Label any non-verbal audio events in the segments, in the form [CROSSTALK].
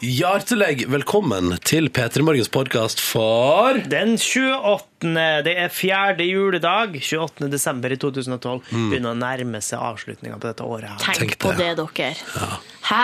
Hjertelig velkommen til P3 Morgens podkast for Den 28. Det er fjerde juledag. 28. desember i 2012. Begynner å nærme seg avslutninga på dette året. her. Tenk Tenk på det. det, dere. Hæ?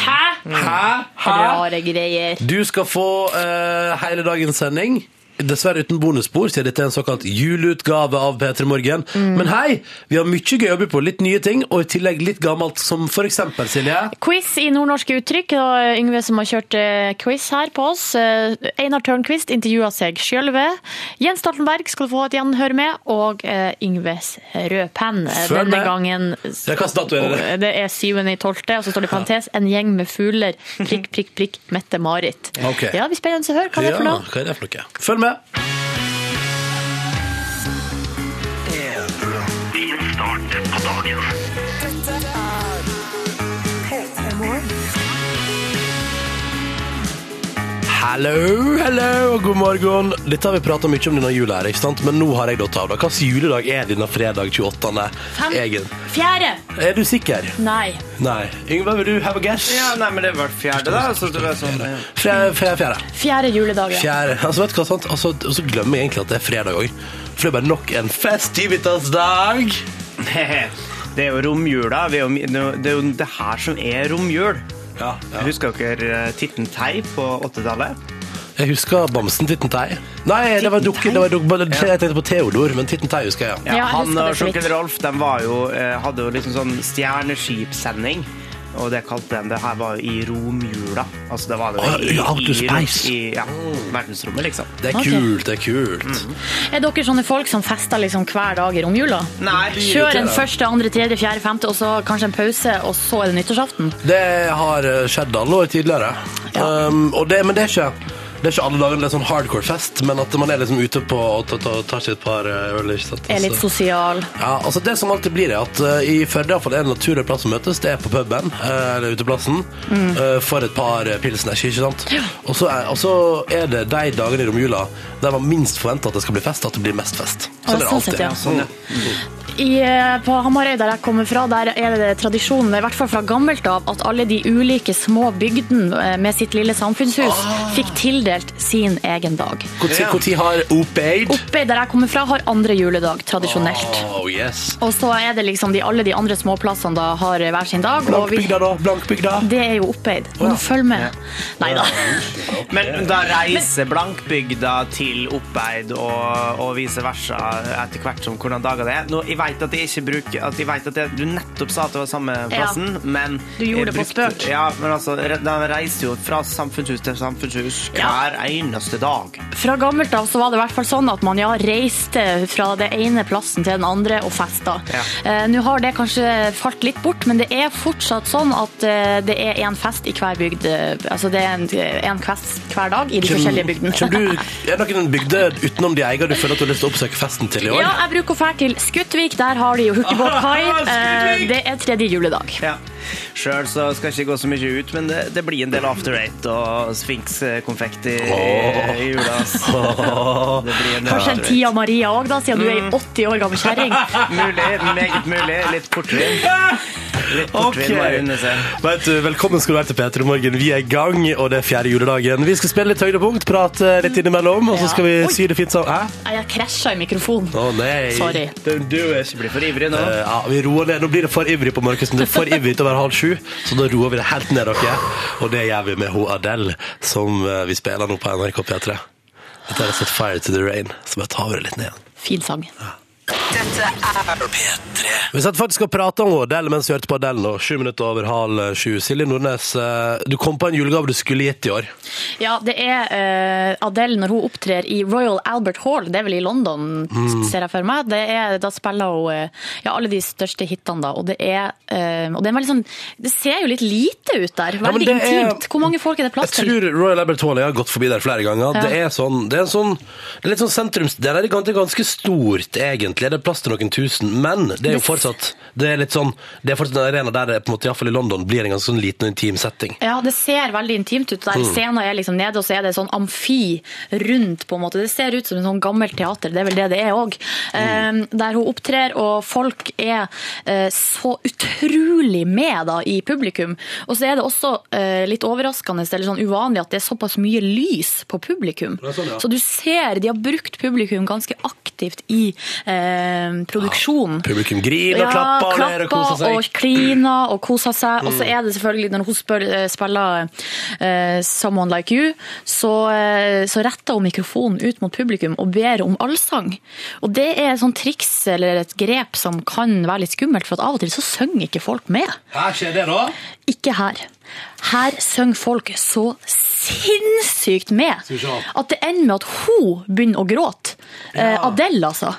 Hæ? Hæ? Rare greier. Du skal få uh, hele dagens sending. Dessverre uten bonusspor, siden dette er en såkalt juleutgave av P3 Morgen. Men hei, vi har mye gøy å by på. Litt nye ting, og i tillegg litt gammelt, som for eksempel, Silje. Quiz i nordnorske uttrykk. Og Yngve som har kjørt eh, quiz her på oss. Eh, Einar Tørnquist intervjua seg sjølve. Jens Stoltenberg skal du få et gjenhør med. Og eh, Yngves rød penn. Denne med. gangen Ja, det? Det er 7. i 12., og så står det i parentes en gjeng med fugler. Prikk, prikk, prikk. Mette-Marit. Okay. Ja, vi spennende å høre hva det for Ja, hva er det for noe? Følg med det. Din start på dagen. Hallo, hallo og god morgen. Dette har vi prata mye om denne jula, her, ikke sant? men nå har jeg datt av. da. Hvilken juledag er denne fredag 28. Fem. Egen? Fjerde! Er du sikker? Nei. Nei. Yngve, vil du have a guess? Ja, nei, men det var fjerde, da. Så det var sånn, ja. Fjerde. Fjerde. fjerde. Fjerde juledag. ja. fjerde. Altså, vet du hva, sant? Altså, og så glemmer jeg egentlig at det er fredag òg. For det er bare nok en festivitas-dag. [LAUGHS] Det er jo romjula. Er jo, det er jo det her som er romjul. Ja, ja. Husker dere eh, Titten Tei på 80-tallet? Jeg husker bamsen Titten Tei. Nei, det var dukken. det var dukke, jeg tenkte på Theodor, men Titten Tei husker jeg. Ja, jeg han husker og så Rolf de var jo, eh, hadde jo liksom sånn stjerneskipsending. Og det kalte de det her var i romjula. Altså det var det Ah, i, outer space. I, ja, verdensrommet, liksom. Det er kult, det er kult. Er dere sånne folk som fester liksom hver dag i romjula? Nei, Kjør en første, andre, tredje, fjerde, femte, og så kanskje en pause, og så er det nyttårsaften? Det har eh, skjedd alle år tidligere. Um, og det, men det er ikke det er ikke alle dagene det er sånn hardcore fest, men at man er liksom ute på og tar- tar tar seg et par eh, øl. ikke sant? Er litt Altså- sosial? Ja, altså Det som alltid blir, er at uh, i Førde iallfall er det en naturlig plass å møtes. Det er på puben, uh, eller uteplassen, eh, for et par pilsner pilsners. ikke sant? Og så er, og så er det de dagene i romjula der man minst forventer at det skal bli fest, at det blir mest fest. Ja, Sånn er det sånn alltid. sett, ja. Sånn, ja. I, eh, på Hamarøy, der jeg kommer fra, der er det tradisjonen, i hvert fall fra gammelt av, at alle de ulike små bygdene eh, med sitt lille samfunnshus fikk tildelt sin egen dag. Når Ja. har Opeid? Opeid, der jeg kommer fra, har andre juledag, tradisjonelt. Oh, yes. Og så er det liksom de, alle de andre småplassene da har hver sin dag. Blankbygda, da? Blankbygda? det er jo Opeid. Må du følge med? Nei da. Men da reiser Blankbygda til Opeid og, og vice versa etter hvert som hvordan dager det er. Nå, jeg vet at jeg ikke bruker at jeg vet at jeg, Du nettopp sa at det var samme plassen, men Du gjorde det på spøk. Ja, men altså, de reiser jo fra samfunnshus til samfunnshus Ja. hver eneste dag. Fra gammelt av så var det i hvert fall sånn at man ja, reiste fra det ene plassen til den andre og festa. Ja. Eh, Nå har det kanskje falt litt bort, men det er fortsatt sånn at eh, det er en fest i hver bygd. eh, Altså det er en, en fest hver dag i de forskjellige bygdene. [LAUGHS] Er det noen bygder utenom de eier du føler at du har lyst til å oppsøke festen til i år? Ja, jeg bruker å dra til Skuttvik. Der har de jo hurtigbåtkai. Ah, Eh, Det er tredje juledag. Ja. Sjøl så skal jeg ikke gå så mye ut, men det, det blir en del after eight og Sphinx-konfekt i, i jula. [LAUGHS] En Kanskje en. Tia Maria òg, da, siden du er ei 80 år gammel kjerring. [LAUGHS] Mulig, meget mulig. Litt portvin. Seg. Vet du, velkommen skal du være til P3 Morgen. Vi er i gang, og det er fjerde juledagen. Vi skal spille litt høydepunkt, prate litt innimellom, og så skal vi Oi. sy det fint sammen. Hæ? Jeg krasja i mikrofonen. Å nei. Sorry. Du, du er ikke blitt for ivrig nå? Uh, ja, vi roer ned. Nå blir det for ivrig på Markussen. Det er for ivrig til å være halv sju, så da roer vi det helt ned, dere. Og det gjør vi med ho Adele, som eh, vi spiller nå på NRK P3. Dette er Set Fire to the Rain, så bare tar vi det litt ned. Fin sang. Vi satt faktisk og prata om Adele mens vi hørte på Adele nå. Sju minutter over halv sju. Silje Nordnes, eh, du kom på en julegave du skulle gitt i år. Ja, det er eh, Adele når hun opptrer i Royal Albert Hall, det er vel i London, Mm. ser jeg for meg. Det er, da spiller hun eh, ja, alle de største hitene, da. Og det er, og det er sånn Det ser jo litt lite ut der. Ja, Veldig det er- intimt. Hvor mange folk er det plass til? Jeg tror Royal Albert Hall, jeg har gått forbi der flere ganger. Ja. Det er sånn, det er en sånn, det er litt sånn sentrums... Det er ganske stort, egentlig. Det er det plass til noen tusen, men det er jo fortsatt Det er litt sånn Det er fortsatt en arena der det på en måte, i hvert fall i London blir en ganske sånn liten og intim setting. Ja, det ser veldig intimt ut. Der Scenen er liksom nede, og så er det sånn amfi rundt. på en måte. Det ser ut som en sånn gammelt teater, det er vel det det er òg. Der hun opptrer, og folk er eh, så utrolig med da, i publikum. Og så er det også eh, litt overraskende eller sånn uvanlig at det er såpass mye lys på publikum. Sånn, ja. Så du ser de har brukt publikum ganske aktivt i eh, produksjonen. Publikum griner og klapper og klapper og koser seg. og kliner og koser seg. Og så er det selvfølgelig, når hun spør, eh, spiller eh, 'Someone Like You', så, eh, så retter hun mikrofonen ut mot publikum og ber om allsang. Og det er et sånt triks eller et grep som kan være litt skummelt, for at av og til så synger ikke folk med. Her skjer det, da. Ikke her. Her synger folk så sinnssykt med at det ender med at hun begynner å gråte. Ja. Adele, altså.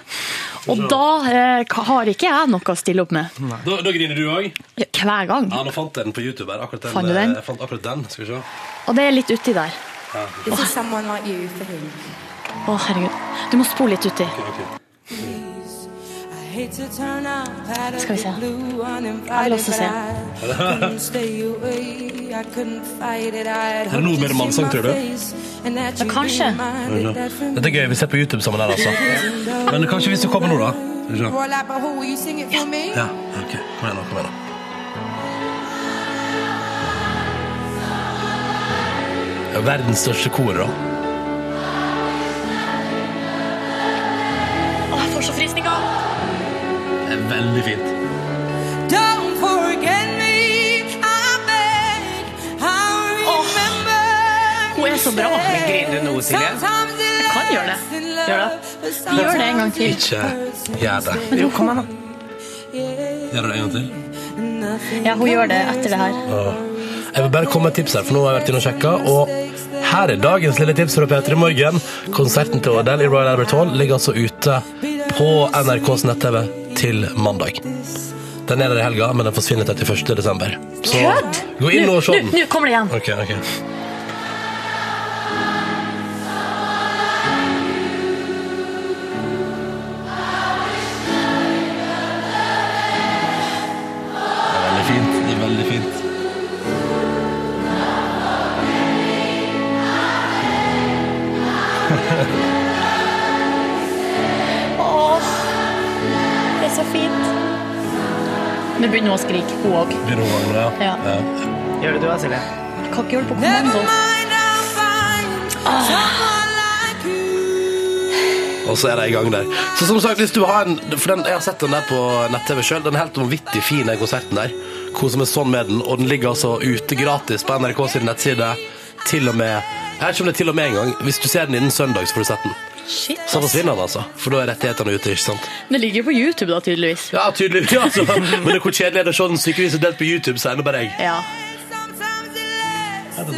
Og da eh, har ikke jeg noe å stille opp med. Da, da griner du òg? Hver gang. Ja, nå fant jeg den på YouTube. her, Akkurat den. Fant du den? eh, Jeg fant akkurat den. Skal vi se. Og det er litt uti der. Ja. is someone like you for him. Å, herregud. Du må spole litt uti. Okay, ok. Skal vi se. Jeg vil også se. Er det noe mer mannsang, tror du? Ja, kanskje. Dette er gøy. Vi ser på YouTube sammen her, altså. Men kanskje hvis du kommer nå, da? Ja. Ja, ok. Kom igjen, da. Kom igjen, da. Er Verdens største kor, da. Å, jeg får så frysninger. Det er veldig fint. Don't forget me, I beg. I remember Hun er så bra. Griner du nå, Silje? Jeg kan gjøre det. Gjør det. Gjør det en gang til. Ikke gjør det. Jo, kom da. Gjør det en gang til. Ja, hun gjør det etter det her. Jeg vil bare komme med et tips her, for nå har jeg vært inne og sjekka. Og her er dagens lille tips fra P3 Morgen. Konserten til Adele i Royal Albert Hall ligger altså ute på NRKs nett-TV til mandag. Den er der i helga, men den forsvinner 31. desember. Så Kødd! gå inn Nå, og se den. nå kommer det igjen. Okay, ok. Begynner hun å skrike, hun òg. Ja. ja? Ja. Gjør det du, da, Silje? Jeg kan ikke gjøre det på kommando. Og så er de i gang der. Så som sagt, hvis du har en For den, jeg har sett den der på nett-TV sjøl. Den er helt vanvittig fin, den konserten der. Koser meg sånn med den. Og den ligger altså ute gratis på NRK sin nettside. Til og med Jeg vet ikke om det er til og med engang. Hvis du ser den innen søndag, så får du sett den. Shit, Så forsvinner den, altså. For da er rettighetene ute, ikke sant? Den ligger jo på YouTube, da, tydeligvis. Ja, tydeligvis. Altså. Men det hvor kjedelig er det å se den stykkevis delt på YouTube, sier nå bare jeg. Ja. Er det?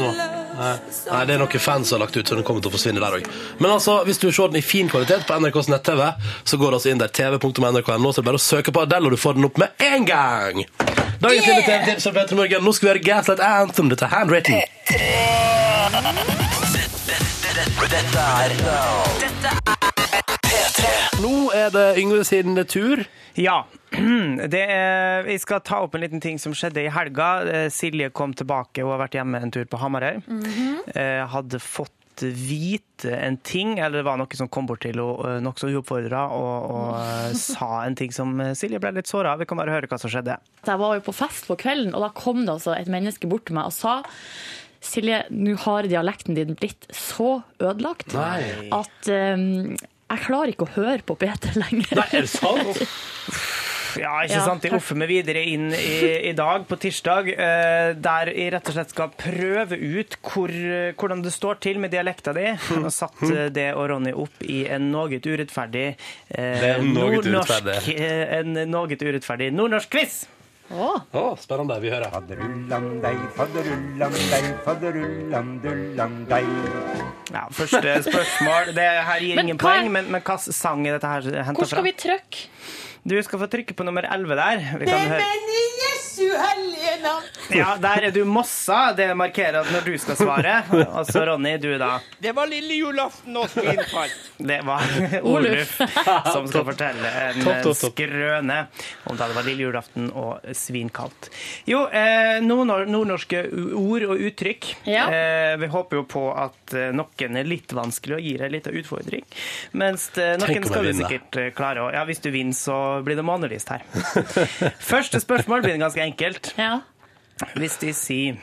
Nei. Nei, det er noen fans som har lagt ut, så den kommer til å forsvinne der òg. Men altså, hvis du vil se den i fin kvalitet på NRKs nett-TV, så går du altså inn der tv.nrk.no, så er det bare å søke på Adele, og du får den opp med en gang! Dagens yeah. TV-tips fra Petter Morgen. Nå skal vi høre Gaslight Anthem. Dette er handwritten. Dette er Nå er det Yngve sin tur. Ja. [CLEARS THROAT] Det er, jeg skal ta opp en liten ting som skjedde i helga. Eh, Silje kom tilbake hun har vært hjemme en tur på Hamarøy. Eh, Hadde fått vite en ting, eller det var noe som kom bort til henne nokså uoppfordra og, og eh, [LAUGHS] sa en ting som eh, Silje ble litt såra av. Vi kan bare høre hva som skjedde. Jeg var jo på fest på kvelden, og da kom det altså et menneske bort til meg og sa Silje, nå har dialekten din blitt så ødelagt Nei. at um, jeg klarer ikke å høre på Peter [LAUGHS] lenger. Nei, er det sant? Ja, ikke Ja, sant? Jeg offer meg videre inn i, i dag, på tirsdag, eh, der jeg rett og slett skal prøve ut hvor, hvordan det står til med dialekta di. Nå satt eh, det og Ronny opp i en noe urettferdig eh, Det nordnorsk- urettferdig. eh, En noe urettferdig nordnorsk-quiz. Åh, Oh, spennende. Vi hører. Fadderullandei, fadderullandei, faderullan-dei. Ja, første spørsmål. Det her gir Men ingen hva- poeng, men, men hva sang er dette her henta hvor skal fra? vi trykke? Du skal få trykke på nummer 11 der. Vi kan høre. Jesu hellige navn. Ja, der er du Mossa. Det markerer at når du skal svare. [LAUGHS] Og så Ronny, du da. Det var lille julaften og svinkaldt. Det var [LAUGHS] Oluf som skal [LAUGHS] fortelle en Topp, topp, topp. skrøne om da det var lille julaften og svinkaldt. Jo, eh, nordnor- nordnorske ord og uttrykk. Ja. Eh, vi håper jo på at eh, noen er litt vanskelig og gir ei lita utfordring. Mens eh, noen skal du sikkert eh, klare. å ja, hvis du vinner, så blir det månelyst her. Første spørsmål blir ganske enkelt. Ja. Hvis de sier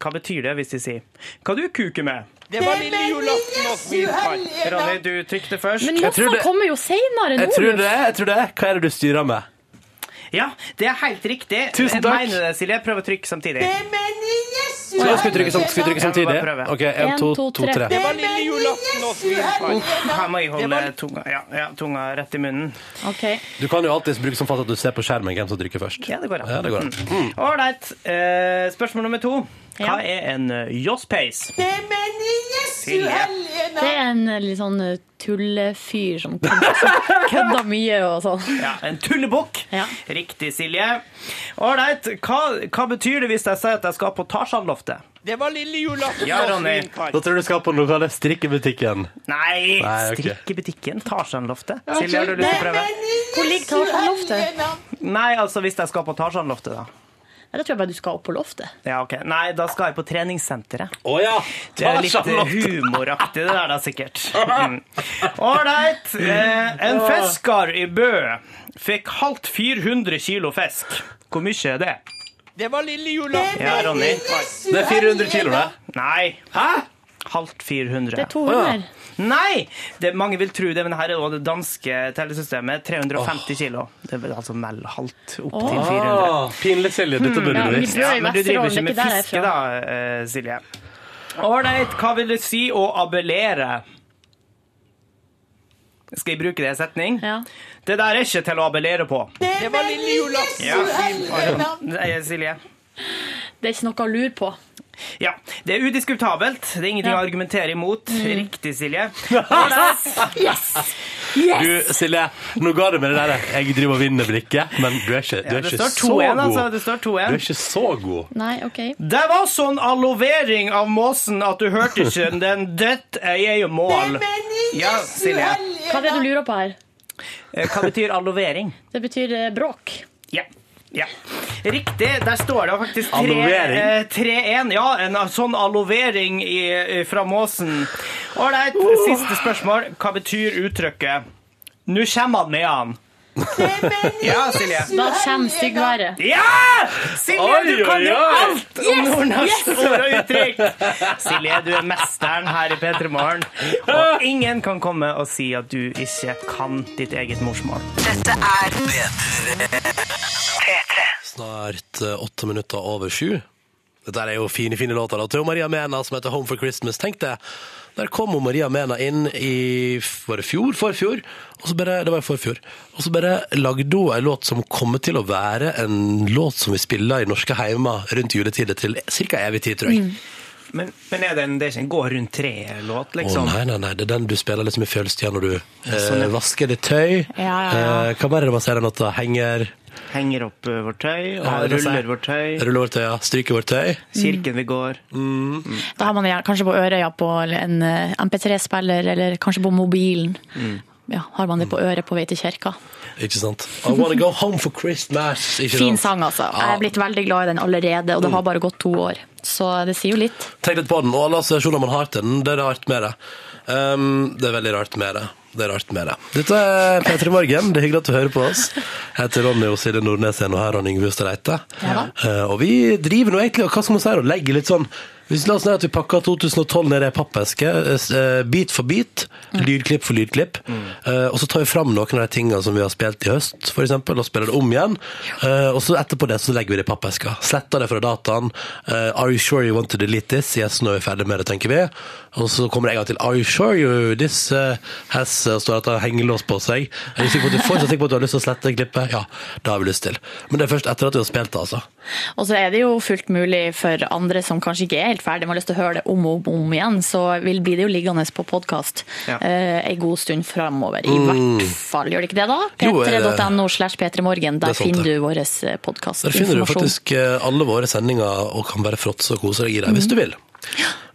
Hva betyr det hvis de sier Hva du kuker med? Det var lille julaften og far. Ronny, du trykte først. Men Jeg det- kommer jo senere Jeg tror det. jeg tror det. Hva er det du styrer med? Ja, det er helt riktig. Tusen takk. Jeg mener det, Silje. Prøv å trykke samtidig. Så skal vi trykke, sam- skal vi trykke Ja, vi samtidig? bare prøver. OK, én, to, to, tre. Det var lille julaften og svinkaldt. Her må jeg holde tunga, ja, ja, tunga rett i munnen. Ok. Du kan jo alltid bruke som fast at du ser på skjermen hvem som trykker først. Ja, det går an. Ja, det går an. Mm. Ålreit. Eh, spørsmål nummer to. Hva Ja. er en eh, josspeis? Silje. Det er en eh, litt sånn eh, tullefyr som kødder, [LAUGHS] som kødder mye og sånn. Ja, en tullebukk. Ja. Riktig, Silje. Ålreit. Hva, hva betyr det hvis jeg sier at jeg skal på Tarzan-loftet? Det var lille julaften Ja, Ronny. Da tror jeg du skal på den lokale strikkebutikken. Nei, Nei, okay. strikkebutikken. Tarzanloftet? Silje, har du lyst til å prøve? Hvor ligger Tarzan-loftet? Nei, altså hvis jeg skal på Tarzanloftet, da. Ja, Da tror jeg bare du skal opp på loftet. Ja, ok. Nei, da skal jeg på treningssenteret. Oh, ja! Det er litt humoraktig, det der da, sikkert. Mm. Ålreit. Eh, en fisker i Bø fikk halvt 400 kilo fisk. Hvor mye er det? Det var lille julaften Ja, Ronny. Det er 400 kilo, det. Nei. Hæ? Halvt 400. Det er 200. Nei! Det, mange vil tro det, men her er også det danske tellesystemet. 350 kilo. Det er vel altså mell halvt opp til 400. Ah, pinlig, Silje. Dette burde du men visst. Men du driver ikke med fiske, da, eh, Silje. Ålreit, hva vil det si å abellere? Skal jeg bruke det i setning? Ja. Det der er ikke til å abellere på. Det var lille julaften Ja. Silje. Det er ikke noe å lure på. Ja, det er udiskutabelt. Det er ingenting Ja. å argumentere imot. Riktig, Silje. [LAUGHS] Yes! Du, Silje, nå ga du meg det der jeg driver og vinner blikket, men du er ikke, du Ja, er det ikke så god. altså. Det står Du er ikke så god. Nei, OK. Det var sånn allovering av måsen at du hørte ikke den. Dette er jo mål. Ja, Silje. Hva er det du lurer på her? Eh, Hva betyr allovering? Det betyr eh, bråk. Ja. Ja. Riktig. Der står det faktisk tre- Allovering? eh, 3-1. Ja, en sånn allovering i, i, fra måsen. Ålreit, siste spørsmål. Hva betyr uttrykket 'Nå kommer han med han'? Ja, Silje. Da kommer styggværet. Ja! Silje, du kan jo alt om nordnorsk ord og uttrykk! Silje, du er mesteren her i P3 Morgen. Og ingen kan komme og si at du ikke kan ditt eget morsmål. Dette er P3. P3. Snart eh, åtte minutter over sju. Dette er jo fine, fine låter. da. Til Maria Mena som heter Home for Christmas. Tenk det. Der kom Maria Mena inn i var det fjor? Forfjor? Og så bare, det var i forfjor. Og så bare lagde hun en låt som kommer til å være en låt som vi spiller i norske heimer rundt juletider til ca. evig tid, tror jeg. Men, men er det, en, det er ikke en gå rundt tre-låt, liksom? Oh, nei, nei, nei, det er den du spiller liksom i fjølstida når du eh, sånn, ja. vasker ditt tøy. Ja, ja, ja. Eh, hva mer er det man sier den låta? Henger Henger opp eh, vårt tøy, og Ja, ruller vårt tøy. Ruller vårt tøy, ja. Stryker vårt tøy. Kirken vi går. Da har man det kanskje på øret, ja, på en eh, MP3-spiller, eller kanskje på mobilen. Ja, har man det på øret på vei til kirka. Ikke sant? I wanna go home for Christmas. Ikke Fin sant? sang, altså. Jeg er blitt veldig glad i den allerede, og det har bare gått to år. Så det sier jo litt. Tenk litt på den, og alle assosiasjoner man har til den, det er rart med det. Um, det er veldig rart med det. Det er rart med det. Dette er P3 Morgen. Det er hyggelig at du hører på oss. Jeg heter Ronny og Silje Nordnes og her er Ronny Yngve Hustad Reite. Ja. Eh, og vi driver nå egentlig, og hva skal man si, og legger litt sånn hvis La oss si at vi pakker 2012 ned i ei pappeske, eh, bit for bit, lydklipp for lydklipp, eh, og så tar vi fram noen av de tingene som vi har spilt i høst, eksempel, og spiller det om igjen, eh, og så etterpå det så legger vi det i pappeska. Sletter det fra dataen. eh, Are you sure you want to delete this? Yes, nå er vi ferdig med det, tenker vi. Og så kommer det en gang til. Are you sure you this eh, has står at det har hengelås på seg? Er du sikker på at du fortsatt sikker på at du har lyst til å slette klippet? Ja, det har vi lyst til. Men det er først etter at du har spilt det, altså. Og så er det jo fullt mulig for andre som kanskje ikke er helt helt ferdig, man har lyst til å høre det om og om, igjen, så vil, blir det jo liggende på podkast Ja. eh, en god stund framover. I hvert fall. Gjør det ikke det, da? Mm. Det- p3.no slash p3morgen. Er Der finner du vår podkast. Der finner du faktisk eh, alle våre sendinger og kan bare fråtse og kose deg i dem hvis du vil.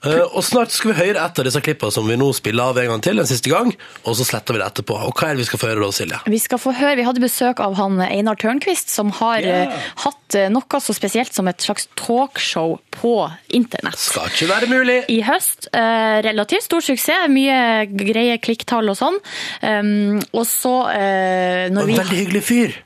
Eh, og snart skal vi høre et av disse klippene som vi nå spiller av en gang til, en siste gang, og så sletter vi det etterpå. Og hva er det vi skal få høre da, Silje? Vi skal få høre, vi hadde besøk av han Einar Tørnquist, som har eh, hatt eh, noe så spesielt som et slags talkshow på internett. Skal ikke være mulig! I høst. Eh, relativt stor suksess, mye greie klikktall og sånn. Um, og så eh, Og når vi veldig hyggelig fyr.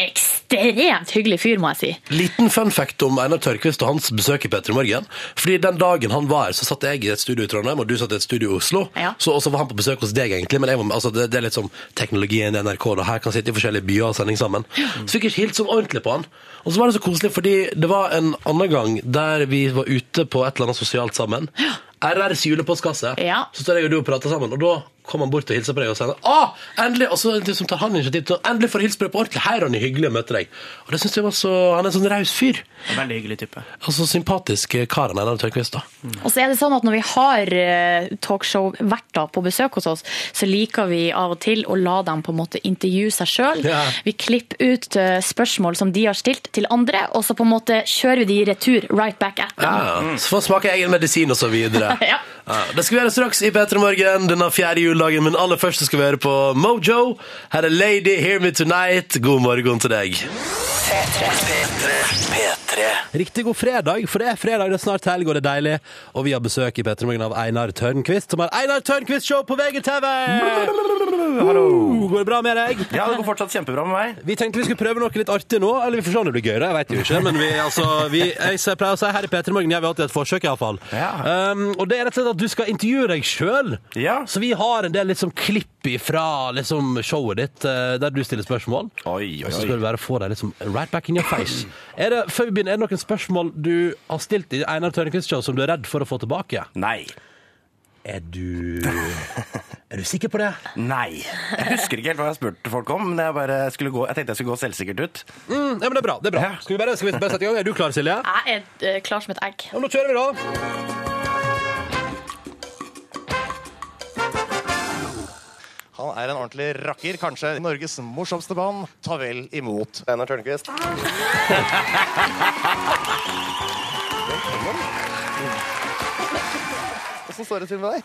Ekstremt hyggelig fyr, må jeg si. Liten fun fact om Einar Tørkvist og hans besøk i P3 Morgen. Fordi den dagen han var her, så satt jeg i et studio i Trondheim, og du satt i et studio i Oslo. Ja. Så også var han på besøk hos deg, egentlig. Men var, altså, det, det er litt som teknologien i NRK. Da. Her kan sitte i forskjellige byer og sending sammen. Så fikk jeg ikke hilst sånn ordentlig på han. Og så var det så koselig, fordi det var en annen gang der vi var ute på et eller annet sosialt sammen. RRs julepostkasse. Ja. Så står jeg og du og prater sammen, og da kom han bort og hilser på deg og sier ah, endelig, og så liksom tar han initiativ til endelig får hilse på deg på ordentlig. Hei, Ronny, hyggelig å møte deg. Og det synes jeg var så, Han er en sånn raus fyr. Veldig hyggelig type. Altså sympatisk kar han er, Einar Tørkvist. da. Og så er det sånn at når vi har eh, talkshow-verter på besøk hos oss, så liker vi av og til å la dem på en måte intervjue seg sjøl. Ja. Vi klipper ut eh, spørsmål som de har stilt til andre, og så på en måte kjører vi de i retur right back at them. Ja, Så får han smake egen medisin og så videre. [LAUGHS] Ja. Ja, det skal vi gjøre straks i P3 Morgen denne fjerde juledagen, men aller først skal vi høre på Mojo. Her er Lady Hear Me Tonight. God morgen til deg. P3. Riktig god fredag, for det er fredag, det er snart helg, og det er deilig. Og vi har besøk i P3 Morgen av Einar Tørnquist, som har Einar Tørnquist Show på VGTV! Hallo! Går det bra med deg? Ja, det går fortsatt kjempebra med meg. Vi tenkte vi skulle prøve noe litt artig nå, eller vi får se om det blir gøy, da, jeg vet jo ikke. Men vi, altså, vi, jeg pleier å si her i P3 Morgen gjør vi alltid et forsøk, iallfall. Ja. Um, og det er rett og slett at du skal intervjue deg sjøl. Ja. Så vi har en del liksom klipp fra liksom, showet ditt eh, der du stiller spørsmål. Oi, oi, Og så oi. skal du bare få deg liksom right back in your face. Er det, før vi begynner, er det noen spørsmål du har stilt i Einar Tørnquist Show som du er redd for å få tilbake? Nei. Er du [LAUGHS] Er du sikker på det? Nei. Jeg husker ikke helt hva jeg spurte folk om, men jeg, bare skulle gå, jeg tenkte jeg skulle gå selvsikkert ut. Mm, ja, men det er bra. det er bra. Skal vi bare, skal vi bare sette i gang? Er du klar, Silje? Jeg er eh, klar som et egg. Ja, nå kjører vi, da. Han er en ordentlig rakker. Kanskje Norges morsomste mann. Ta vel imot Einar Tørnquist. [LAUGHS] Åssen står det til med deg?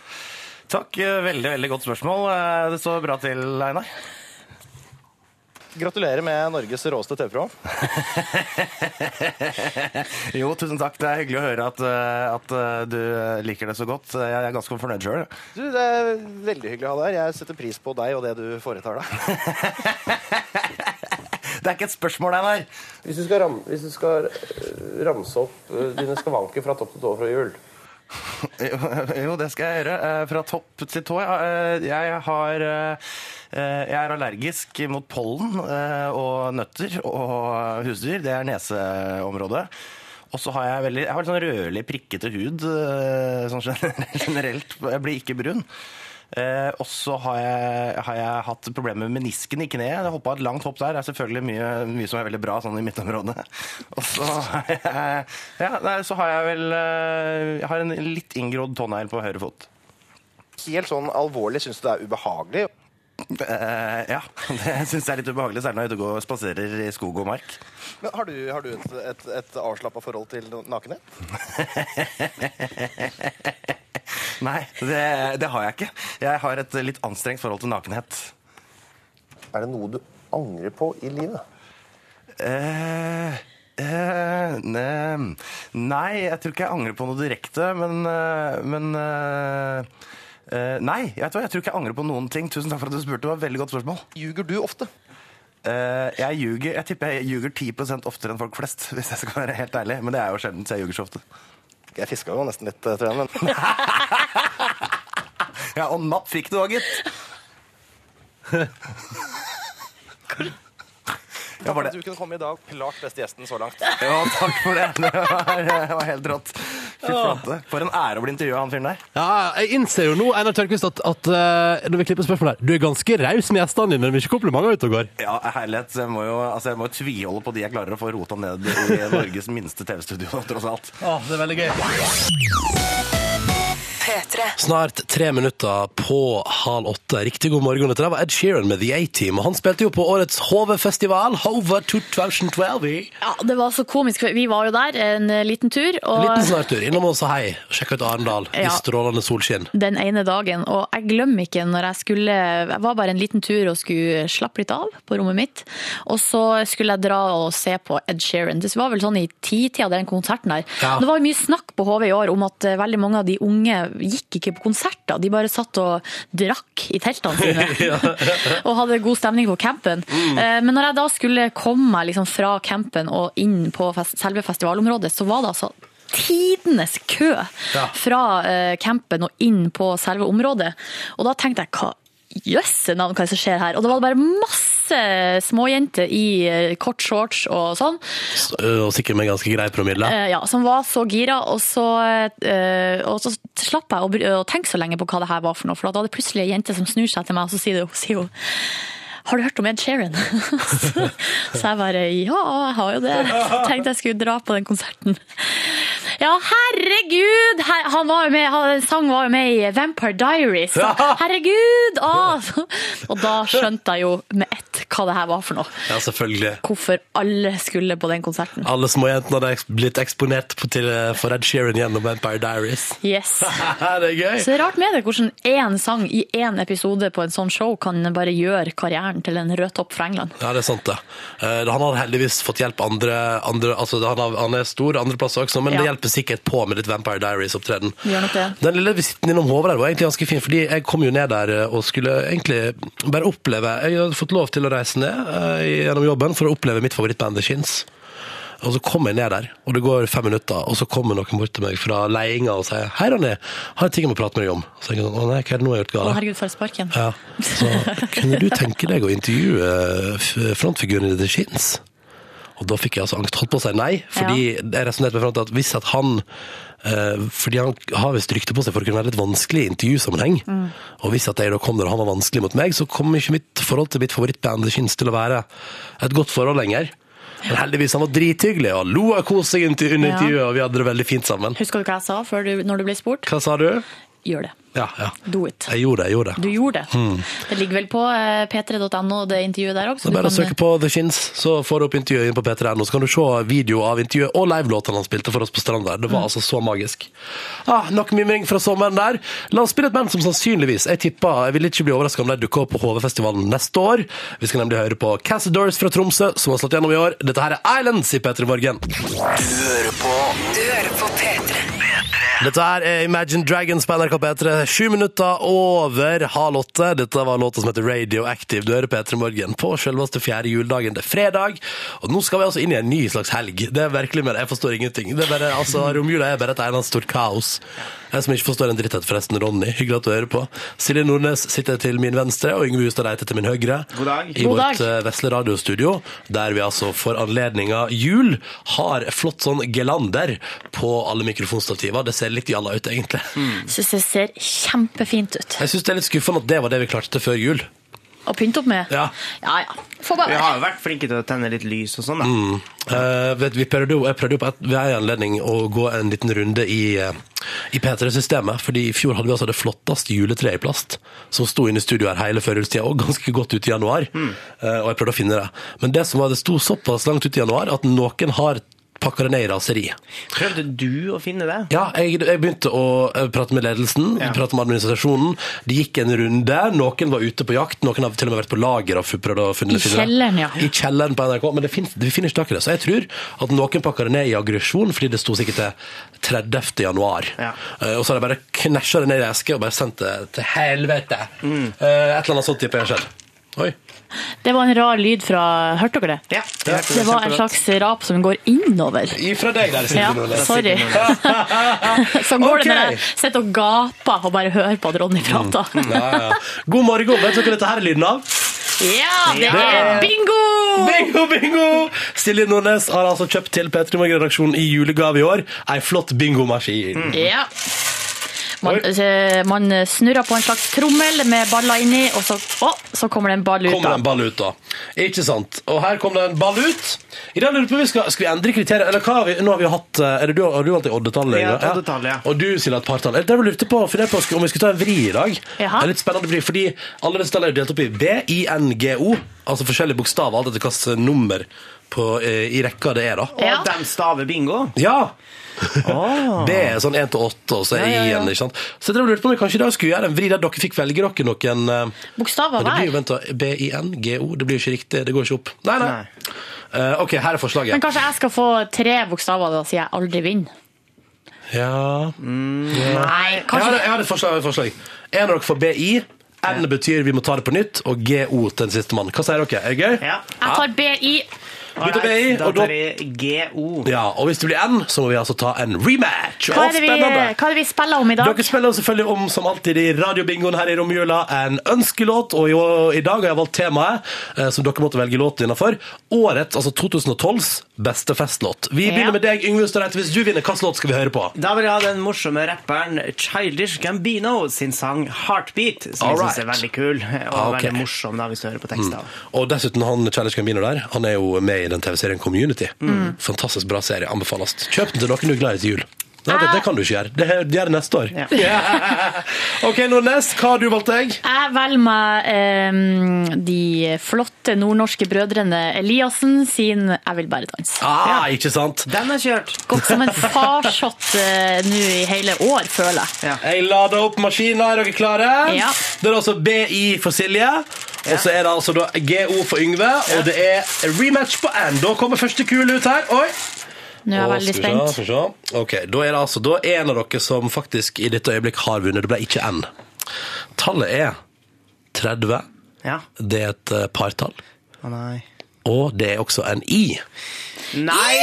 Takk. eh, Veldig, veldig godt spørsmål. Eh, Det står bra til, Einar. Gratulerer med Norges råeste TV-program. [LAUGHS] Jo, tusen takk. Det er hyggelig å høre at, eh, at eh, du liker det så godt. Jeg er ganske fornøyd sjøl. Det er veldig hyggelig å ha deg her. Jeg setter pris på deg og det du foretar deg. [LAUGHS] Det er ikke et spørsmål, Einar. Hvis du skal, ramse opp dine skavanker fra topp til tå fra jul [LAUGHS] Jo, det skal jeg gjøre. Eh, Fra topp til tå. Eh, Jeg har eh, Jeg er allergisk mot pollen og nøtter og husdyr. Det er neseområdet. Og så har jeg veldig Jeg har litt sånn rødlig, prikkete hud sånn generelt. [LAUGHS] Jeg blir ikke brun. Eh, og så har har jeg hatt problemer med menisken i kneet. Jeg hoppa et langt hopp der. Det er selvfølgelig mye, mye som er veldig bra sånn i midtområdet. [LAUGHS] Og så har jeg, ja, nei, så har jeg vel eh, Jeg har en litt inngrodd tånegl på høyre fot. Helt sånn alvorlig, syns du det er ubehagelig? Uh, ja, [LAUGHS] det syns jeg er litt ubehagelig, særlig når jeg er ute og går og spaserer i skog og mark. Men har du, har du et, et, et avslappa forhold til nakenhet? [LAUGHS] [LAUGHS] Nei, det, det har jeg ikke. Jeg har et litt anstrengt forhold til nakenhet. Er det noe du angrer på i livet? Eh, eh, ne, nei, jeg tror ikke jeg angrer på noe direkte, men, eh, men eh, eh, Nei, vet hva, jeg tror ikke jeg angrer på noen ting. Tusen takk for at du spurte. Det var et veldig godt spørsmål. Ljuger du ofte? Eh, jeg ljuger, jeg tipper jeg ljuger 10 oftere enn folk flest, [LAUGHS] hvis jeg skal være helt ærlig. Men det er jo sjelden, så jeg ljuger så ofte. Jeg fiska jo nesten litt, tror jeg. Men [LAUGHS] Ja, og napp fikk du òg, gitt. [LAUGHS] Ja, var det? du kunne komme i dag. Klart beste gjesten så langt. Ja, takk for det. Det var, det var helt rått. Fy flate. For en ære å bli intervjua av han fyren der. Ja, jeg innser jo nå, Einar Tørnquist, at, at eh, når vi klipper spørsmål her, du er ganske raus med gjestene dine, men mye komplimenter ute og går. Ja, herlighet. så Jeg må jo altså, jeg må jo tviholde på de jeg klarer å få rota ned i Norges minste TV-studio, tross alt. Å, det er veldig gøy. P3. Snart tre minutter på halv åtte. Riktig god morgen. Dette var Ed Sheeran med The A-Team. og Han spilte jo på årets HV-festival, Hove 2012. Ja, det var så komisk. Vi var jo der en liten tur. Og Liten snartur. Innom og sa hei. Sjekka ut Arendal i strålende solskinn. den ene dagen, og jeg glemmer ikke når jeg skulle Jeg var bare en liten tur og skulle slappe litt av på rommet mitt. Og så skulle jeg dra og se på Ed Sheeran. Det var vel sånn i titida, den konserten der. Ja. Det var mye snakk på HV i år om at eh, veldig mange av de unge gikk ikke på konserter. De bare satt og drakk i teltene sine. [LAUGHS] [LAUGHS] og hadde god stemning på campen. Mm. Eh, Men når jeg da skulle komme meg liksom fra campen og inn på fest, selve festivalområdet, så var det altså tidenes kø fra eh, campen og inn på selve området. Og da tenkte jeg, hva jøsse navn, hva er det som skjer her? Og da var det bare masse småjenter i eh, kort shorts og sånn, S- Og sikkert med ganske grei promille. eh, ja, som var så gira, og så, eh, og så slapp jeg å, tenke så lenge på hva det her var for noe, for da er det plutselig en jente som snur seg til meg, og så sier hun har du hørt om Ed Sheeran? så, [LAUGHS] så jeg bare, ja, jeg har jo det. Tenkte jeg skulle dra på den konserten. Ja, herregud! Her, han var jo med, han, sang var jo med i Vampire Diaries. Så, herregud! Å. Og da skjønte jeg jo med ett hva det her var for noe. Ja, selvfølgelig. Hvorfor alle skulle på den konserten. Alle småjentene hadde blitt eksponert til, eh, for Ed Sheeran gjennom Vampire Diaries. Yes. [LAUGHS] det er gøy! Så det er rart med det, hvordan én sang i én episode på en sånn show kan bare gjøre karrieren til en rød topp fra England. Ja, det er sant det. Eh, Han har heldigvis fått hjelp andre, andre altså han, har, han er stor andre plasser også, men det hjelper sikkert på med litt Vampire Diaries-opptreden. Den lille visitten innom Håvard der var egentlig ganske fin, fordi jeg kom jo ned der eh, og skulle egentlig bare oppleve Jeg hadde fått lov til å reise ned eh, gjennom jobben for å oppleve mitt favorittband The Shins. Og så kommer jeg ned der, og det går fem minutter, og så kommer noen bort til meg fra ledelsen og sier 'Hei, Ronny, har jeg ting jeg må prate med deg om?' Så jeg sånn 'Å nei, hva er det nå jeg har gjort Å, galt?' herregud, for sparken. Ja, så kunne du tenke deg å intervjue frontfiguren i The Shins? Og da fikk jeg altså angst. Holdt på å si nei, fordi jeg resonnerte meg fram til at hvis at han eh, Fordi han har visst rykte på seg for å kunne være litt vanskelig i intervjusammenheng. Og hvis at jeg da kom der og han var vanskelig mot meg, så kom ikke mitt forhold til mitt favorittband The Shins til å være et godt forhold lenger. Men heldigvis, han var drithyggelig og lo og koste seg under intervjuet, og vi hadde det veldig fint sammen. Husker du hva jeg sa før du, når du ble spurt? Hva sa du? Gjør det. Ja, ja. Do it. Jeg gjorde det, jeg gjorde det. Du gjorde det. Det ligger vel på eh, p3.no, det intervjuet der også. Det er bare å søke på The Shins, så får du opp intervjuet inn på P3.no. Så kan du se video av intervjuet og livelåtene han spilte for oss på stranda. Det var altså så magisk. Ah, nok mimring fra sommeren der. La oss spille et band som sannsynligvis Jeg tipper, jeg vil ikke bli overraska om de dukker opp på HV-festivalen neste år. Vi skal nemlig høre på Cassadors fra Tromsø, som har slått gjennom i år. Dette her er Islands i P3 Morgen. Du hører på Du hører på P3. Dette er Imagine Dragons på NRK P3. Sju minutter over halv åtte. Dette var låta som heter Radioactive. Du hører P3 Morgen på selveste fjerde juledagen. Det er fredag, og nå skal vi altså inn i en ny slags helg. Det er virkelig mer, Jeg forstår ingenting. Det er bare, altså, Romjula er bare et eneste stort kaos. Jeg som ikke forstår en dritt forresten, Ronny. Hyggelig at du hører på. Silje Nordnes sitter til min venstre, og Yngve Hustad Reite til min høyre. God dag. I God vårt dag. eh, vesle radiostudio, der vi altså for anledninga jul har flott sånn gelander på alle mikrofonstativer. Det ser litt jalla ut, egentlig. Syns det ser kjempefint ut. Jeg syns det er litt skuffende at det var det vi klarte til før jul. Å pynte opp med? Ja. ja. ja. Får bare Vi har jo vært flinke til å tenne litt lys og sånn, da. Eh, vet, vi prøvde jeg prøvde jo på et, ved en anledning å gå en liten runde i, eh, i P3-systemet, fordi i fjor hadde vi altså det flotteste juletreet i plast, som sto inne i studio her hele førjulstida, og ganske godt ut i januar. Eh, og jeg prøvde å finne det. Men det som var, det sto såpass langt ut i januar at noen har pakka det ned i raseri. Prøvde du å finne det? Ja, jeg, jeg begynte å eh, prate med ledelsen, Ja. prate med administrasjonen. Det gikk en runde. Noen var ute på jakt, noen har til og med vært på lager og prøvd å finne I finne kjelleren, ja. I kjelleren på NRK, men det finnes, vi finner ikke tak i det. Så jeg tror at noen pakker det ned i aggresjon, fordi det sto sikkert til 30. januar. Ja. Uh, og så har de bare knæsja det ned i eske og bare sendt det til helvete. Mm. Uh, et eller annet sånt tipper jeg har skjedd. Oi. Det var en rar lyd fra Hørte dere det? Ja. Det var en slags rap som går innover. Ifra deg der, Silje Ja, Nordnes. sorry. [LAUGHS] Sånn går det når jeg sitter og gaper og bare hører på at Ronny prater. Ja, ja. God morgen. Vet dere hva dette her er lyden av? Ja, det Det er bingo! Bingo, bingo! Silje Nordnes har altså kjøpt til P3 Morgen-redaksjonen i julegave i år ei flott bingomaskin. Ja. Man, eh, man snurrer på en slags trommel med baller inni, og så, å, så kommer det en ball ut. Kommer det en ball ut, da. Ikke sant? Og her kom det en ball ut. I dag lurer på vi skal, skal vi endre kriterier, eller hva har vi, nå har vi hatt eh, er det du, Har du alltid oddetallet? Ja, oddetallet, ja. Og du, Silje, et partall. Det jeg lurte på, for på om vi skulle ta en vri i dag. Jaha. Det er litt spennende vri, fordi alle disse tallene er delt opp i B, I, N, G, O. Altså forskjellige bokstaver, alt etter hvilket nummer på, eh, i rekka det er, da. Og Ja. de staver bingo. Ja! B er sånn 1 til 8, og så er Ja, ja. I-en. ikke sant? Så jeg lurte på om vi kanskje i dag skulle gjøre en vri der dere fikk velge dere noen eh, Bokstaver men det blir jo, vent da, B-I-N-G-O, det blir jo ikke riktig, det går ikke opp. Nei, nei. Nei. Eh, ok, her er forslaget. Men kanskje jeg skal få tre bokstaver, da sier jeg aldri vinner. Ja. Nei, Jeg har, kanskje jeg har et forslag. Et forslag. En av dere får BI, N betyr vi må ta det på nytt, og GO til den siste mann. Hva sier dere? Er det gøy? Ja. Jeg tar BI. Vi tar Da og da tar jeg GO. ja, og hvis det blir N, så må vi altså ta en rematch. Hva Å, er, det vi, spennende! hva er det vi spiller om i dag? Dere spiller selvfølgelig om, som alltid i radiobingoen her i romjula, en ønskelåt. Og i, i dag har jeg valgt temaet, eh, som dere måtte velge låt innenfor. Årets, altså 2012s, beste festlåt. Vi Ja. begynner med deg, Yngve Ustadreit. Hvis du vinner, hvilken låt skal vi høre på? Da vil jeg ha den morsomme rapperen Childish Gambino sin sang 'Heartbeat', som jeg Alright. syns er veldig kul og Ah, ok. veldig morsom da, hvis du hører på tekster. Og dessuten han Challenge Gambino der, han er jo med i den TV-serien Community. Fantastisk bra serie, anbefales. Kjøp den til noen du er glad i til jul. Nei, det, det kan du ikke gjøre. Det, gjør det neste år. [LAUGHS] ok, Nordnes, hva har du valgt deg? Jeg velger meg eh, de flotte nordnorske brødrene Eliassen sin 'Jeg vil bare danse'. Ah, ikke sant? Den er kjørt. Gått som en farsott eh, nå i hele år, føler jeg. Ja. Jeg lader opp maskinen. Er dere klare? Ja. Det er altså BI for Silje. Og så er det altså da GO for Yngve. Og det er rematch på N. Da kommer første kule ut her. Oi! Nå er jeg Og veldig skal vi se, spent. skal vi se. Ok, Da er det altså da en av dere som faktisk i dette øyeblikk har vunnet. Det ble ikke N. Tallet er 30. Ja. Det er et eh, partall. Å nei. Og det er også en I. Nei!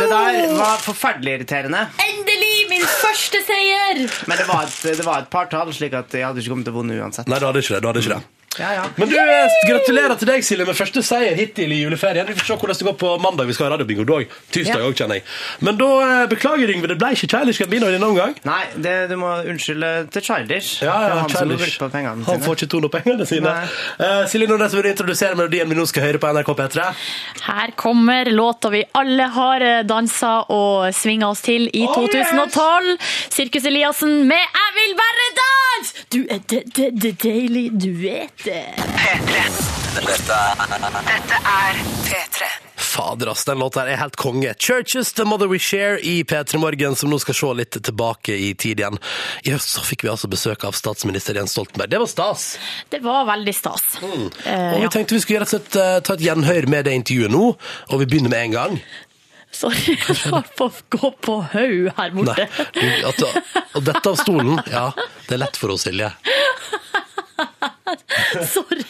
Det der var forferdelig irriterende. Endelig min første seier! Men det var et, det var et partall, slik at jeg hadde ikke kommet til å vinne uansett. Nei, du hadde ikke det. Du hadde ikke det. Ja, ja. Men du, eh, gratulerer til deg, Silje, med første seier hittil i juleferien. Vi får se hvordan det går på mandag. Vi skal ha radiobingo da. Tirsdag Ja. òg, kjenner jeg. Men da eh, beklager, Yngve. Det ble ikke Childish Gambino i denne omgang. Nei, det, du må unnskylde til Childish. Ja, ja, han Childish. brukt på pengene Han sine. får ikke to noe pengene sine. Uh, Silje Nordnes vil introdusere melodien vi nå skal høre på NRK P3. Her kommer låta vi alle har dansa og svinga oss til i Oh, 2012. Sirkus Eliassen med 'Jeg vil være dans'! Du er det de de deilig, du vet det. P3. Dette er P3. Fader, ass, den låta er helt konge. Churches The Mother We Share i P3 Morgen, som nå skal se litt tilbake i tid igjen. I høst så fikk vi altså besøk av statsminister Jens Stoltenberg. Det var stas. Det var veldig stas. Mm. Og vi ja. tenkte vi skulle rett og slett eh, ta et gjenhør med det intervjuet nå, og vi begynner med en gang. Sorry, jeg på gå på haug her Nei, borte. du, at, og dette av stolen, ja, det er lett for oss, Silje. [LAUGHS] Sorry.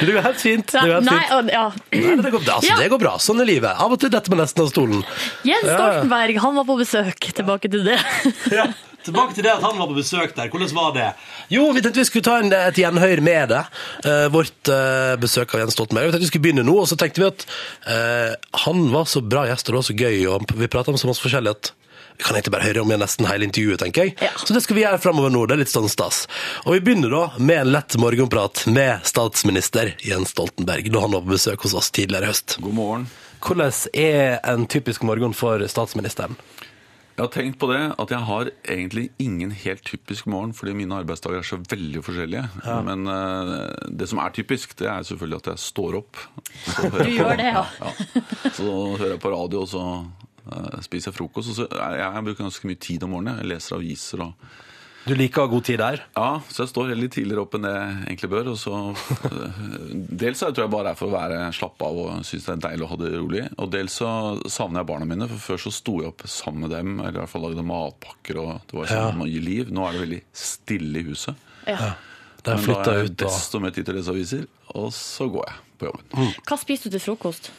Det går helt fint. Det går helt Nei, fint. og, ja. Nei, det, går, altså, Ja. det går bra. Sånn er livet. Av og til detter man nesten av stolen. Jens. Stoltenberg, han var på besøk. Tilbake til det. [LAUGHS] Ja. Tilbake til det at han var på besøk der. Hvordan var det? Jo, vi tenkte vi skulle ta en, et gjenhør med det. eh, vårt eh, besøk av Jens Stoltenberg. Vi tenkte vi skulle begynne nå, og så tenkte vi at eh, han var så bra gjest, og det var så gøy, og vi prata om så masse forskjellig at vi kan egentlig bare høre om igjen nesten hele intervjuet, tenker jeg. Ja. Så det skal vi gjøre fremover nå. Det er litt sånn stas. Og vi begynner da med en lett morgenprat med statsminister Jens Stoltenberg, da han var på besøk hos oss tidligere i høst. God morgen. Hvordan er en typisk morgen for statsministeren? Jeg har tenkt på det at jeg har egentlig ingen helt typisk morgen, fordi mine arbeidsdager er så veldig forskjellige. Men uh, det som er typisk, det er selvfølgelig at jeg står opp. Du gjør det, ja. ja. Så hører jeg på radio, og så spiser jeg frokost. Og så jeg, jeg bruker ganske mye tid om morgenen. Jeg leser aviser og Du liker å ha god tid der? Ja, så jeg står litt tidligere opp enn det jeg egentlig bør. Og så, eh, dels så tror jeg bare er for å være slappe av og synes det er deilig å ha det rolig. Og dels så savner jeg barna mine, for før så sto jeg opp sammen med dem. Eller i hvert fall lagde matpakker, og det var sånn mye liv. Nå er det veldig stille i huset. Ja. Men da har er jeg ut desto mer tid til å lese aviser, og så går jeg på jobben. Hva spiser du til frokost?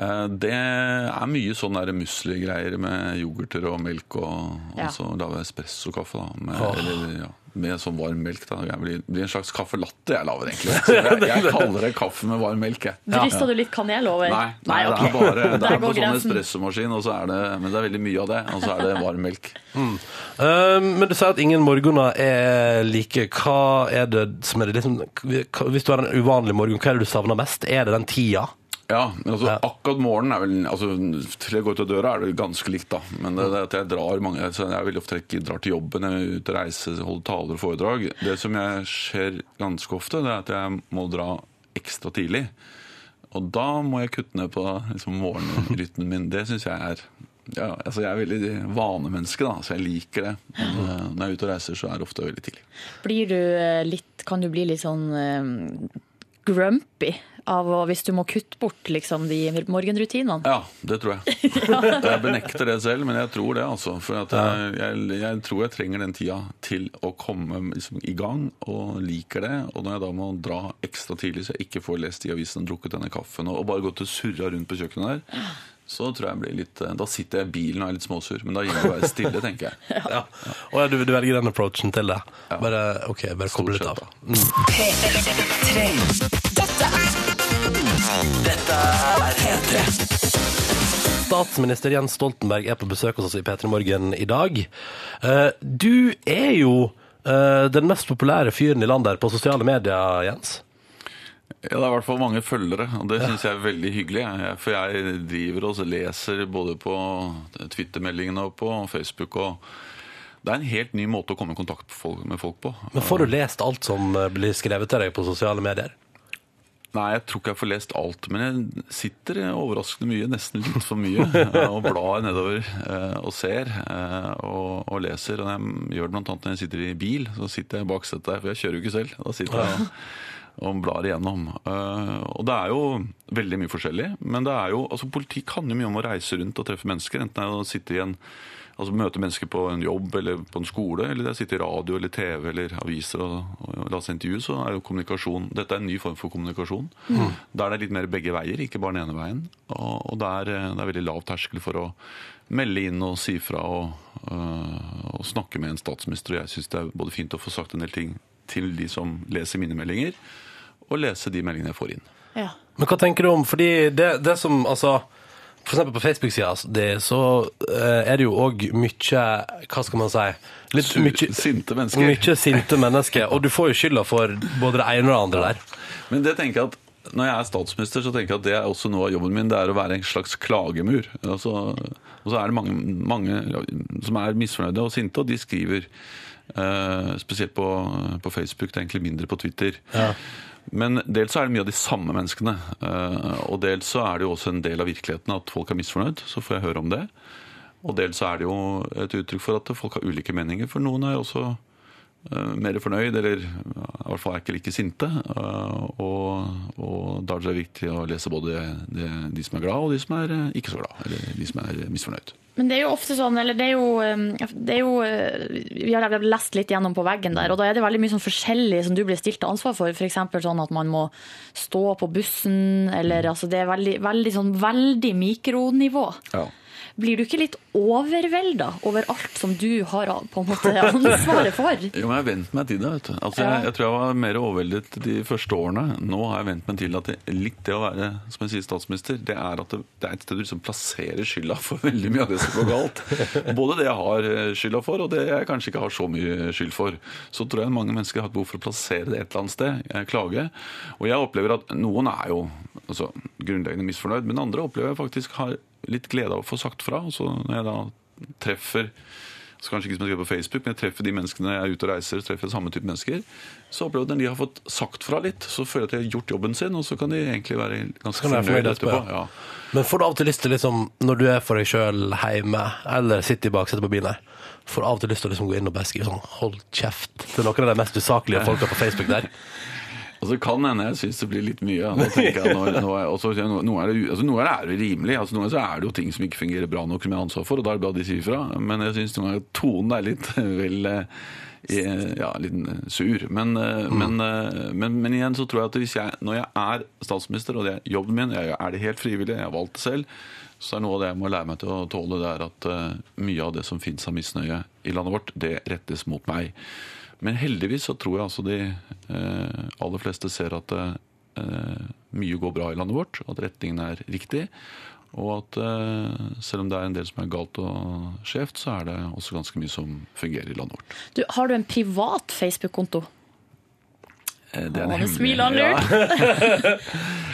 Eh, Det er mye sånn der musli-greier med yoghurter og melk, og, Ja. og så lager jeg espressokaffe da, med, oh. eller, ja, med sånn varm melk. da. Det blir, blir en slags kaffelatte jeg lager, egentlig. [LAUGHS] Jeg, jeg kaller det kaffe med varm melk. Jeg. Rista du litt kanel over? Nei, nei, ok. det er bare det Der er på sånn espressomaskin, og så er det, men det er veldig mye av det, og så er det varm melk. Eh, men du sier at ingen morgener er like. Hva er det som er det liksom Hvis du har en uvanlig morgen, hva er det du savner mest? Er det den tida? Ja, altså, Ja. akkurat morgenen er vel altså, Til jeg går ut av døra, er det ganske likt, da. Men det, det at jeg drar mange så Jeg er veldig ofte ikke drar til jobben, jeg er ute og reiser, holder taler og foredrag. Det som jeg skjer ganske ofte, det er at jeg må dra ekstra tidlig. Og da må jeg kutte ned på liksom, morgenrytmen min. Det syns jeg er ja, altså Jeg er veldig vanemenneske, da, så jeg liker det. Men, eh, når jeg er ute og reiser, så er det ofte veldig tidlig. Blir du eh, litt, kan du bli litt sånn eh, grumpy av å, hvis du må kutte bort liksom, de morgenrutinene? Ja, det tror jeg. [LAUGHS] Jeg benekter det selv, men jeg tror det. altså. For at jeg, jeg, jeg tror jeg trenger den tida til å komme liksom, i gang, og liker det. Og når jeg da må dra ekstra tidlig, så jeg ikke får lest i avisen og drukket denne kaffen, og, og bare gått og surra rundt på kjøkkenet der, så tror jeg jeg blir litt eh, Da sitter jeg i bilen og er litt småsur, men da gir jeg å være stille, [LAUGHS] tenker jeg. Ja. Og ja, du, du velger den approachen til det? Bare, ok, bare koble litt av. Mm. Dette er P3. Statsminister Jens Stoltenberg er på besøk hos oss i P3 Morgen i dag. Eh, Du er jo eh, den mest populære fyren i landet her på sosiale medier, Jens. Ja, Det er i hvert fall mange følgere, og det syns jeg er veldig hyggelig. jeg. For jeg driver og leser både på Twitter-meldingene og på Facebook. og Det er en helt ny måte å komme i kontakt med folk på. Men får du lest alt som eh, blir skrevet til deg på sosiale medier? Nei, jeg tror ikke jeg får lest alt, men jeg sitter overraskende mye, nesten litt for mye, [LAUGHS] og blar nedover eh, og ser eh, og, og leser. Og jeg gjør det annet når jeg sitter i bil, så sitter jeg bak setet der, for jeg kjører jo ikke selv. Da sitter jeg og, og blar igjennom. Eh, Og det er jo veldig mye forskjellig, men det er jo, altså politikk handler jo mye om å reise rundt og treffe mennesker, enten jeg sitter i en Altså møte mennesker på en jobb eller på en skole, eller det er å sitte i radio eller TV eller aviser og, og la seg intervju, så er jo kommunikasjon Dette er en ny form for kommunikasjon. Der det er litt mer begge veier, ikke bare den ene veien. Og, og der er, eh, det er veldig lav terskel for å melde inn og si fra og, øh, og snakke med en statsminister. Og jeg syns det er både fint å få sagt en del ting til de som leser mine meldinger, og lese de meldingene jeg får inn. Ja. Men hva tenker du om, fordi det, det som, altså, for eksempel på Facebook-sida, så eh, er det jo òg mye, hva skal man si, litt Sur, mye, sinte mennesker. Mye sinte mennesker, og du får jo skylda for både det ene og det andre der. Men det tenker jeg at når jeg er statsminister, så tenker jeg at det er også noe av jobben min. Det er å være en slags klagemur. Altså, og så er det mange, mange som er misfornøyde og sinte, og de skriver eh, spesielt på, på Facebook, det er egentlig mindre på Twitter. Men dels er det mye av de samme menneskene. eh, og dels så er det jo også en del av virkeligheten at folk er misfornøyd. Så får jeg høre om det. Og dels er det jo et uttrykk for at folk har ulike meninger. For noen er jo også mer fornøyd, eller i hvert fall er ikke like sinte. eh, og, og da er det viktig å lese både de, de som er glad, og de som er eh, ikke så glad. Eller de som er misfornøyd. Men det er jo ofte sånn, eller det er jo, eh, det er jo eh, Vi har lest litt gjennom på veggen der, og da er det veldig mye sånn forskjellig som du blir stilt til ansvar for. F.eks. sånn at man må stå på bussen, eller altså det er veldig, veldig sånn veldig mikronivå. Ja. Blir du ikke litt overvelda over alt som du har på en måte ansvaret for? [LAUGHS] Jo, men jeg har vent meg til det. vet du. Altså, jeg, jeg tror jeg var mer overveldet de første årene. Nå har jeg vent meg til at det, litt det å være som jeg sier, statsminister, det er at det, det er et sted du liksom plasserer skylda for veldig mye av det som går galt. [LAUGHS] Både det jeg har eh, skylda for, og det jeg kanskje ikke har så mye skyld for. Så tror jeg mange mennesker har et behov for å plassere det et eller annet sted, klage. Og jeg opplever at noen er jo altså, grunnleggende misfornøyd, men andre opplever jeg faktisk har litt glede av å få sagt fra. Og så når jeg da treffer så kanskje ikke som jeg skrev på Facebook, men jeg treffer de menneskene jeg er ute og reiser, treffer samme type mennesker, så opplever jeg at når de har fått sagt fra litt, så føler jeg at de har gjort jobben sin, og så kan de egentlig være ganske kan de være fornøyd fornøyd etterpå. etterpå, Ja. Men får du av og til lyst til, liksom, når du er for deg sjøl hjemme, eller sitter i baksetet på bilen her, får du av og til lyst til å liksom gå inn og bare skrive sånn 'hold kjeft' til noen av de mest usaklige folka på Facebook der? [LAUGHS] Og så kan hende jeg syns det blir litt mye. Nå tenker jeg, nå, nå er, også, nå, nå er det, altså, noe er det rimelig. Altså, noen ganger så er det jo ting som ikke fungerer bra nok som jeg har ansvar for, og da er det bra de sier ifra. Men jeg syns noen ganger tonen er litt vel eh, ja, litt eh, sur. Men, eh, men, eh, men, men igjen så tror jeg at hvis jeg, når jeg er statsminister, og det er jobben min, jeg er det helt frivillig, jeg har valgt det selv, så er noe av det jeg må lære meg til å tåle, det er at eh, mye av det som finnes av misnøye i landet vårt, det rettes mot meg. Men heldigvis så tror jeg altså de eh, aller fleste ser at eh, mye går bra i landet vårt, at retningen er riktig. Og at eh, selv om det er en del som er galt og skjevt, så er det også ganske mye som fungerer i landet vårt. Du, har du en privat Facebook-konto? Eh, Det er en hemmelig- smiler han Ja. lurt. [LAUGHS]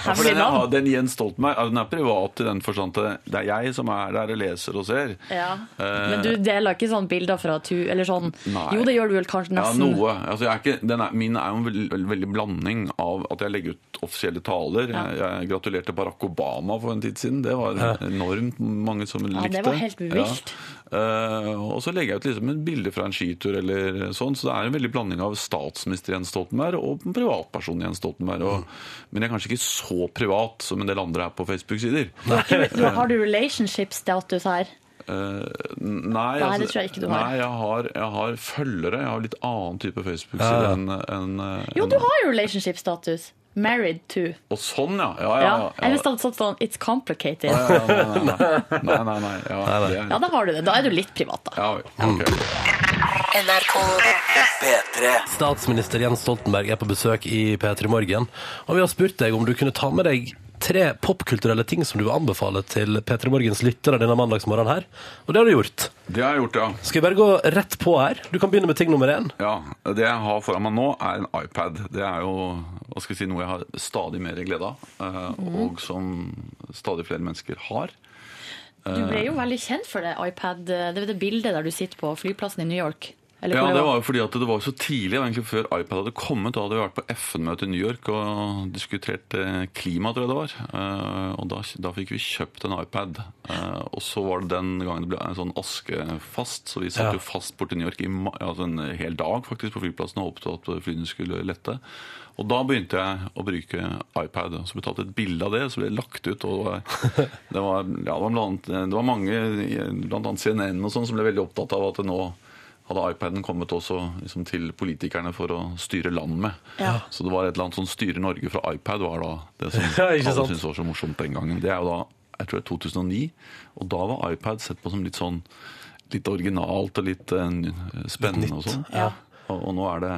Ja, den, navn. ja, den Jens Stoltenberg, den er privat i den forstand at det er jeg som er der og leser og ser. Ja. Eh, Men du deler ikke sånne bilder fra tu... Eller sånn Nei. Jo, det gjør du vel kanskje nesten? Ja, noe. Altså, jeg er ikke, den er, min er jo en veldig, veldig, veldig blanding av at jeg legger ut offisielle taler. Ja. Jeg, jeg gratulerte Barack Obama for en tid siden. Det var enormt mange som likte. Ja, det var helt vilt. Eh, og så legger jeg ut liksom et bilde fra en skitur eller sånn. Så det er en veldig blanding av statsminister Jens Stoltenberg og en privatperson Jens Stoltenberg. Og, Men jeg er kanskje ikke så privat som en del andre er på Facebook-sider. Har du relationship-status her? Uh, nei, Nei, det tror jeg ikke du har. Nei, jeg har, jeg har følgere. Jeg har litt annen type Facebook-side Ja. enn enn, en, Jo, enn- du har jo relationship-status. Married to. Og sånn, ja. Ja, ja. Ja. ja, Eller hadde stått sånn It's complicated. Nei, nei, nei. nei, nei, nei. Ja, Ja, da har du det. Da er du litt privat, da. ja, ok. P3. Statsminister Jens Stoltenberg er på besøk i P3 Morgen, og vi har spurt deg om du kunne ta med deg tre popkulturelle ting som du vil anbefale til P3 Morgens lyttere denne mandagsmorgenen her. Og det har du gjort. Det har jeg gjort, ja. Skal vi bare gå rett på her? Du kan begynne med ting nummer én. ja. Det jeg har foran meg nå, er en iPad. Det er jo hva skal jeg si, noe jeg har stadig mer glede av, eh, og som stadig flere mennesker har. Du ble jo veldig kjent for det iPad. Det er det bildet der du sitter på flyplassen i New York. Eller Ja, det var jo fordi at det var så tidlig, egentlig før iPad hadde kommet. Da hadde vi vært på FN-møte i New York og diskutert eh, klima, tror jeg det var. Eh, Og da, da fikk vi kjøpt en iPad. Eh, Og så var det den gangen det ble en sånn askefast, så vi satt Ja. jo fast borti New York i altså en hel dag faktisk på flyplassen og håpet at flyene skulle lette. Og da begynte jeg å bruke iPad. Så ble det tatt et bilde av det, så ble det lagt ut. og Det var, [LAUGHS] ja, det var, blant, det var mange, blant annet CNN og sånn, som ble veldig opptatt av at det nå hadde iPaden kommet også liksom, til politikerne for å styre land med. Ja. Så det var et eller annet sånn styre Norge fra iPad var da det som [LAUGHS] Ja, alle syntes var så morsomt den gangen. Det er jo da, jeg tror det er 2009, og da var iPad sett på som litt sånn litt originalt og litt uh, spennende og sånn. Ja. Og, og nå er det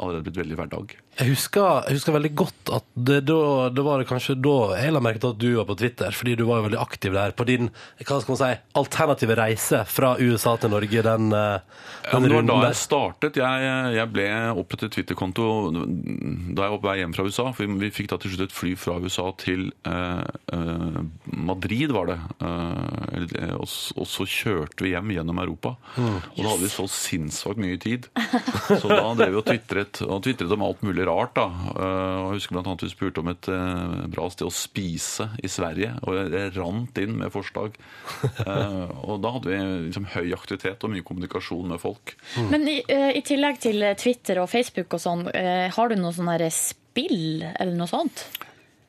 allerede blitt veldig hverdag. Jeg husker, jeg husker veldig godt at det, da, det var det kanskje da jeg la merke til at du var på Twitter, fordi du var jo veldig aktiv der på din hva skal man si, alternative reise fra USA til Norge. Den, den Ja, den men det var da jeg startet. Jeg, jeg ble opprettet Twitter-konto da jeg var på vei hjem fra USA. For vi fikk da til slutt et fly fra USA til eh, eh, Madrid, var det. Eh, og, og så kjørte vi hjem gjennom Europa. Og da hadde vi så sinnssvakt mye tid. Så da drev vi og tvitret, og tvitret om alt mulig rart. da. Eh, jeg husker blant annet vi spurte om et eh, bra sted å spise i Sverige, og jeg rant inn med forslag. [LAUGHS] Eh, og da hadde vi liksom høy aktivitet og mye kommunikasjon med folk. Men i, i tillegg til Twitter og Facebook og sånn, har du noe sånn spill eller noe sånt?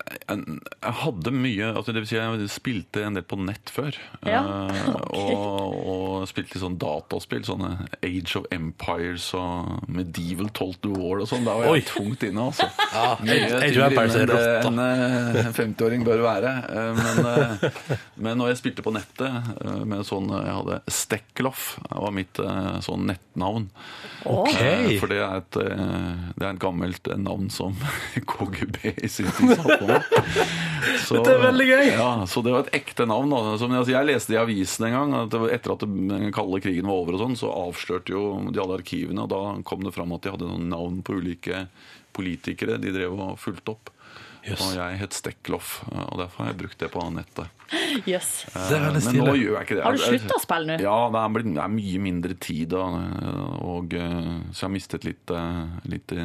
Jeg hadde mye altså det vil si Jeg spilte en del på nett før. Ja, [LAUGHS] okay. og, og spilte litt sånn dataspill. Sånne Age of Empires og Medieval Told War og sånn. Da var Oi. jeg tungt inne, altså. Age of Empires er rått, da. en 50-åring bør være. Eh, Men, eh, men når jeg spilte på nettet eh, med sånn Jeg hadde Stekloff, det var mitt eh, sånn nettnavn. Ok. Eh, For det er, et, eh, det er et gammelt eh, navn som [LAUGHS] KGB i sin tid satte på. Så, Dette er veldig gøy. Ja, så det var et ekte navn. Som, altså, jeg leste i avisen en gang at etter at den kalde krigen var over, og sånn, så avslørte jo de alle arkivene. og Da kom det fram at de hadde noen navn på ulike politikere de drev og fulgte opp. Yes. Og jeg het Steckloff, og derfor har jeg brukt det på nettet. [LAUGHS] Jøss. Det er veldig Men nå gjør jeg ikke det. Har du slutta å spille nå? Ja, det er, det er mye mindre tid, da, og, eh, så jeg har mistet litt, eh, litt eh,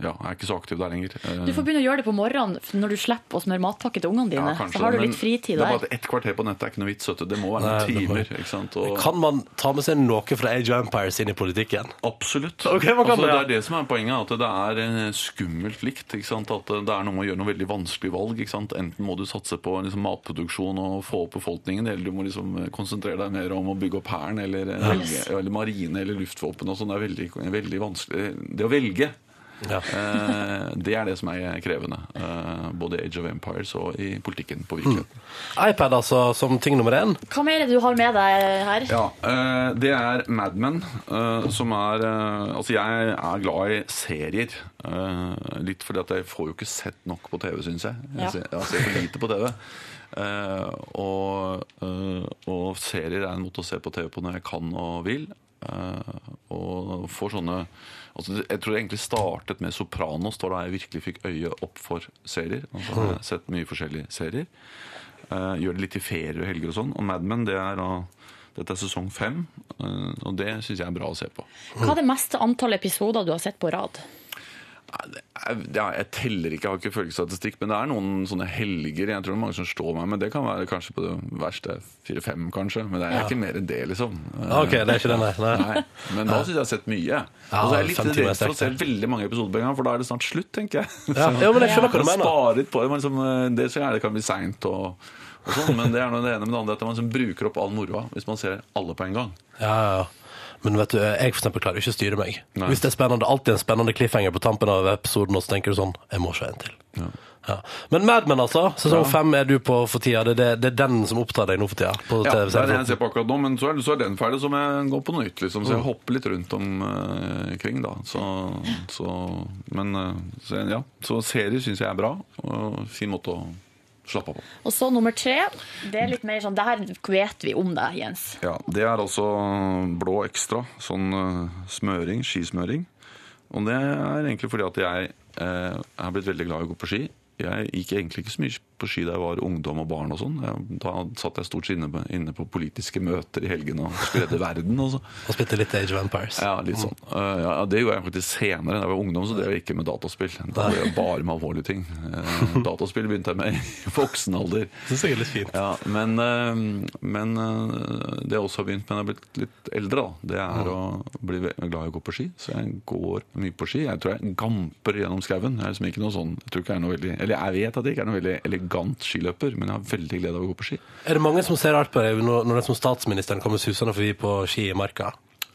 Ja, jeg er ikke så aktiv der lenger. Eh, Du får begynne å gjøre det på morgenen når du slipper å smøre matpakke til ungene dine. kanskje så har du litt fritid Det er bare der. at kvarter på nettet er ikke noe vits. vet du. Det må være Nei, timer. ikke sant? Og, Kan man ta med seg noe fra Age of Empires inn i politikken? Absolutt. Okay, altså, det, ja. det er det som er poenget, at det er eh, skummelt likt. ikke sant? At det er noe med å gjøre noe veldig vanskelig valg. ikke sant? Enten må du satse på liksom, matproduksjon og få opp befolkningen, eller du må liksom eh, konsentrere deg mer om å bygge opp hæren, eller, yes. eller marine eller luftvåpen og sånn. Det er veldig, veldig vanskelig. Det å velge, eh, det er det som er krevende. Eh, både i Age of Empires og i politikken på virkeligheten. iPad altså som ting nummer én. Hva mer er det du har med deg her? Ja, eh, det er Mad Men, eh, som er eh, Altså, jeg er glad i serier. eh, litt fordi at jeg får jo ikke sett nok på TV, syns jeg. Jeg, Ja. ser, jeg ser for lite på TV. Eh, og, eh, og serier er en måte å se på TV på når jeg kan og vil. Eh, og får sånne altså, Jeg tror det egentlig startet med Sopranos, da jeg virkelig fikk øye opp for serier. Altså, jeg har sett mye forskjellige serier. Gjør det litt i ferier og helger og sånn. Og Mad Men, det er da dette er sesong fem, og det syns jeg er bra å se på. Hva er det meste antall episoder du har sett på rad? Jeg, teller ikke, jeg har ikke følgestatistikk, men det er noen sånne helger. Jeg tror det er mange som slår meg, men det kan være kanskje på det verste fire-fem, kanskje. Men det er Ja. ikke mer enn det, liksom. Ok, det er ikke det, nei. Nei. Men da syns jeg jeg har sett mye. Ja, og så er jeg litt redd for å se veldig mange episoder på en gang, for da er det snart slutt, tenker jeg. Ja, ja, men jeg skjønner hva du mener. sparer litt på det. Man liksom, det så gjerne kan bli seint og, og sånn, men det er noe det ene med det andre at man liksom bruker opp all moroa hvis man ser alle på en gang. Ja, ja, ja. Men vet du, jeg for eksempel klarer ikke å styre meg. Nei. Hvis det er spennende, alltid en spennende cliffhanger på tampen av episoden, og så tenker du sånn, jeg må se en til. Ja. Men Mad Men altså, sesong Ja. fem er du på for tida. Det, det, det er den som opptar deg nå for tida? På Ja, det er det jeg ser på akkurat nå, men så er, så er den ferdig, så må jeg gå på noe nytt. Liksom, så jeg hopper litt rundt omkring, da. Så, så, men uh, så, ja. så serier syns jeg er bra, og fin måte å slappe av. Og så nummer tre. Det er litt mer sånn, det her vet vi om deg, Jens. Ja, Det er altså blå ekstra, sånn eh, smøring, skismøring. Og det er egentlig fordi at jeg eh, har blitt veldig glad i å gå på ski. Jeg gikk egentlig ikke så mye på ski da jeg var ungdom og barn. og sånn. Da satt jeg stort sett inne, på- inne på politiske møter i helgene og spredde [LAUGHS] verden. og så. Og spilte litt Age of Empires. Ja, litt sånn. Uh, ja, det gjorde jeg faktisk senere. Da jeg var ungdom, så drev jeg ikke med dataspill. Da drev jeg bare med alvorlige ting. Uh, [LAUGHS] dataspill begynte jeg med i voksen alder. Det er litt fint. Ja, men uh, men det jeg også har begynt med når jeg har blitt litt eldre, da, det er å bli glad i å gå på ski. Så jeg går mye på ski. Jeg tror jeg gamper gjennom skauen. Jeg liksom sånn, jeg tror ikke jeg er noe veldig, eller jeg vet at jeg ikke er noe veldig elegant skiløper, men jeg har veldig glede av å gå på ski. Er det mange som ser rart på deg når, når det er som statsministeren kommer susende forbi på ski i marka?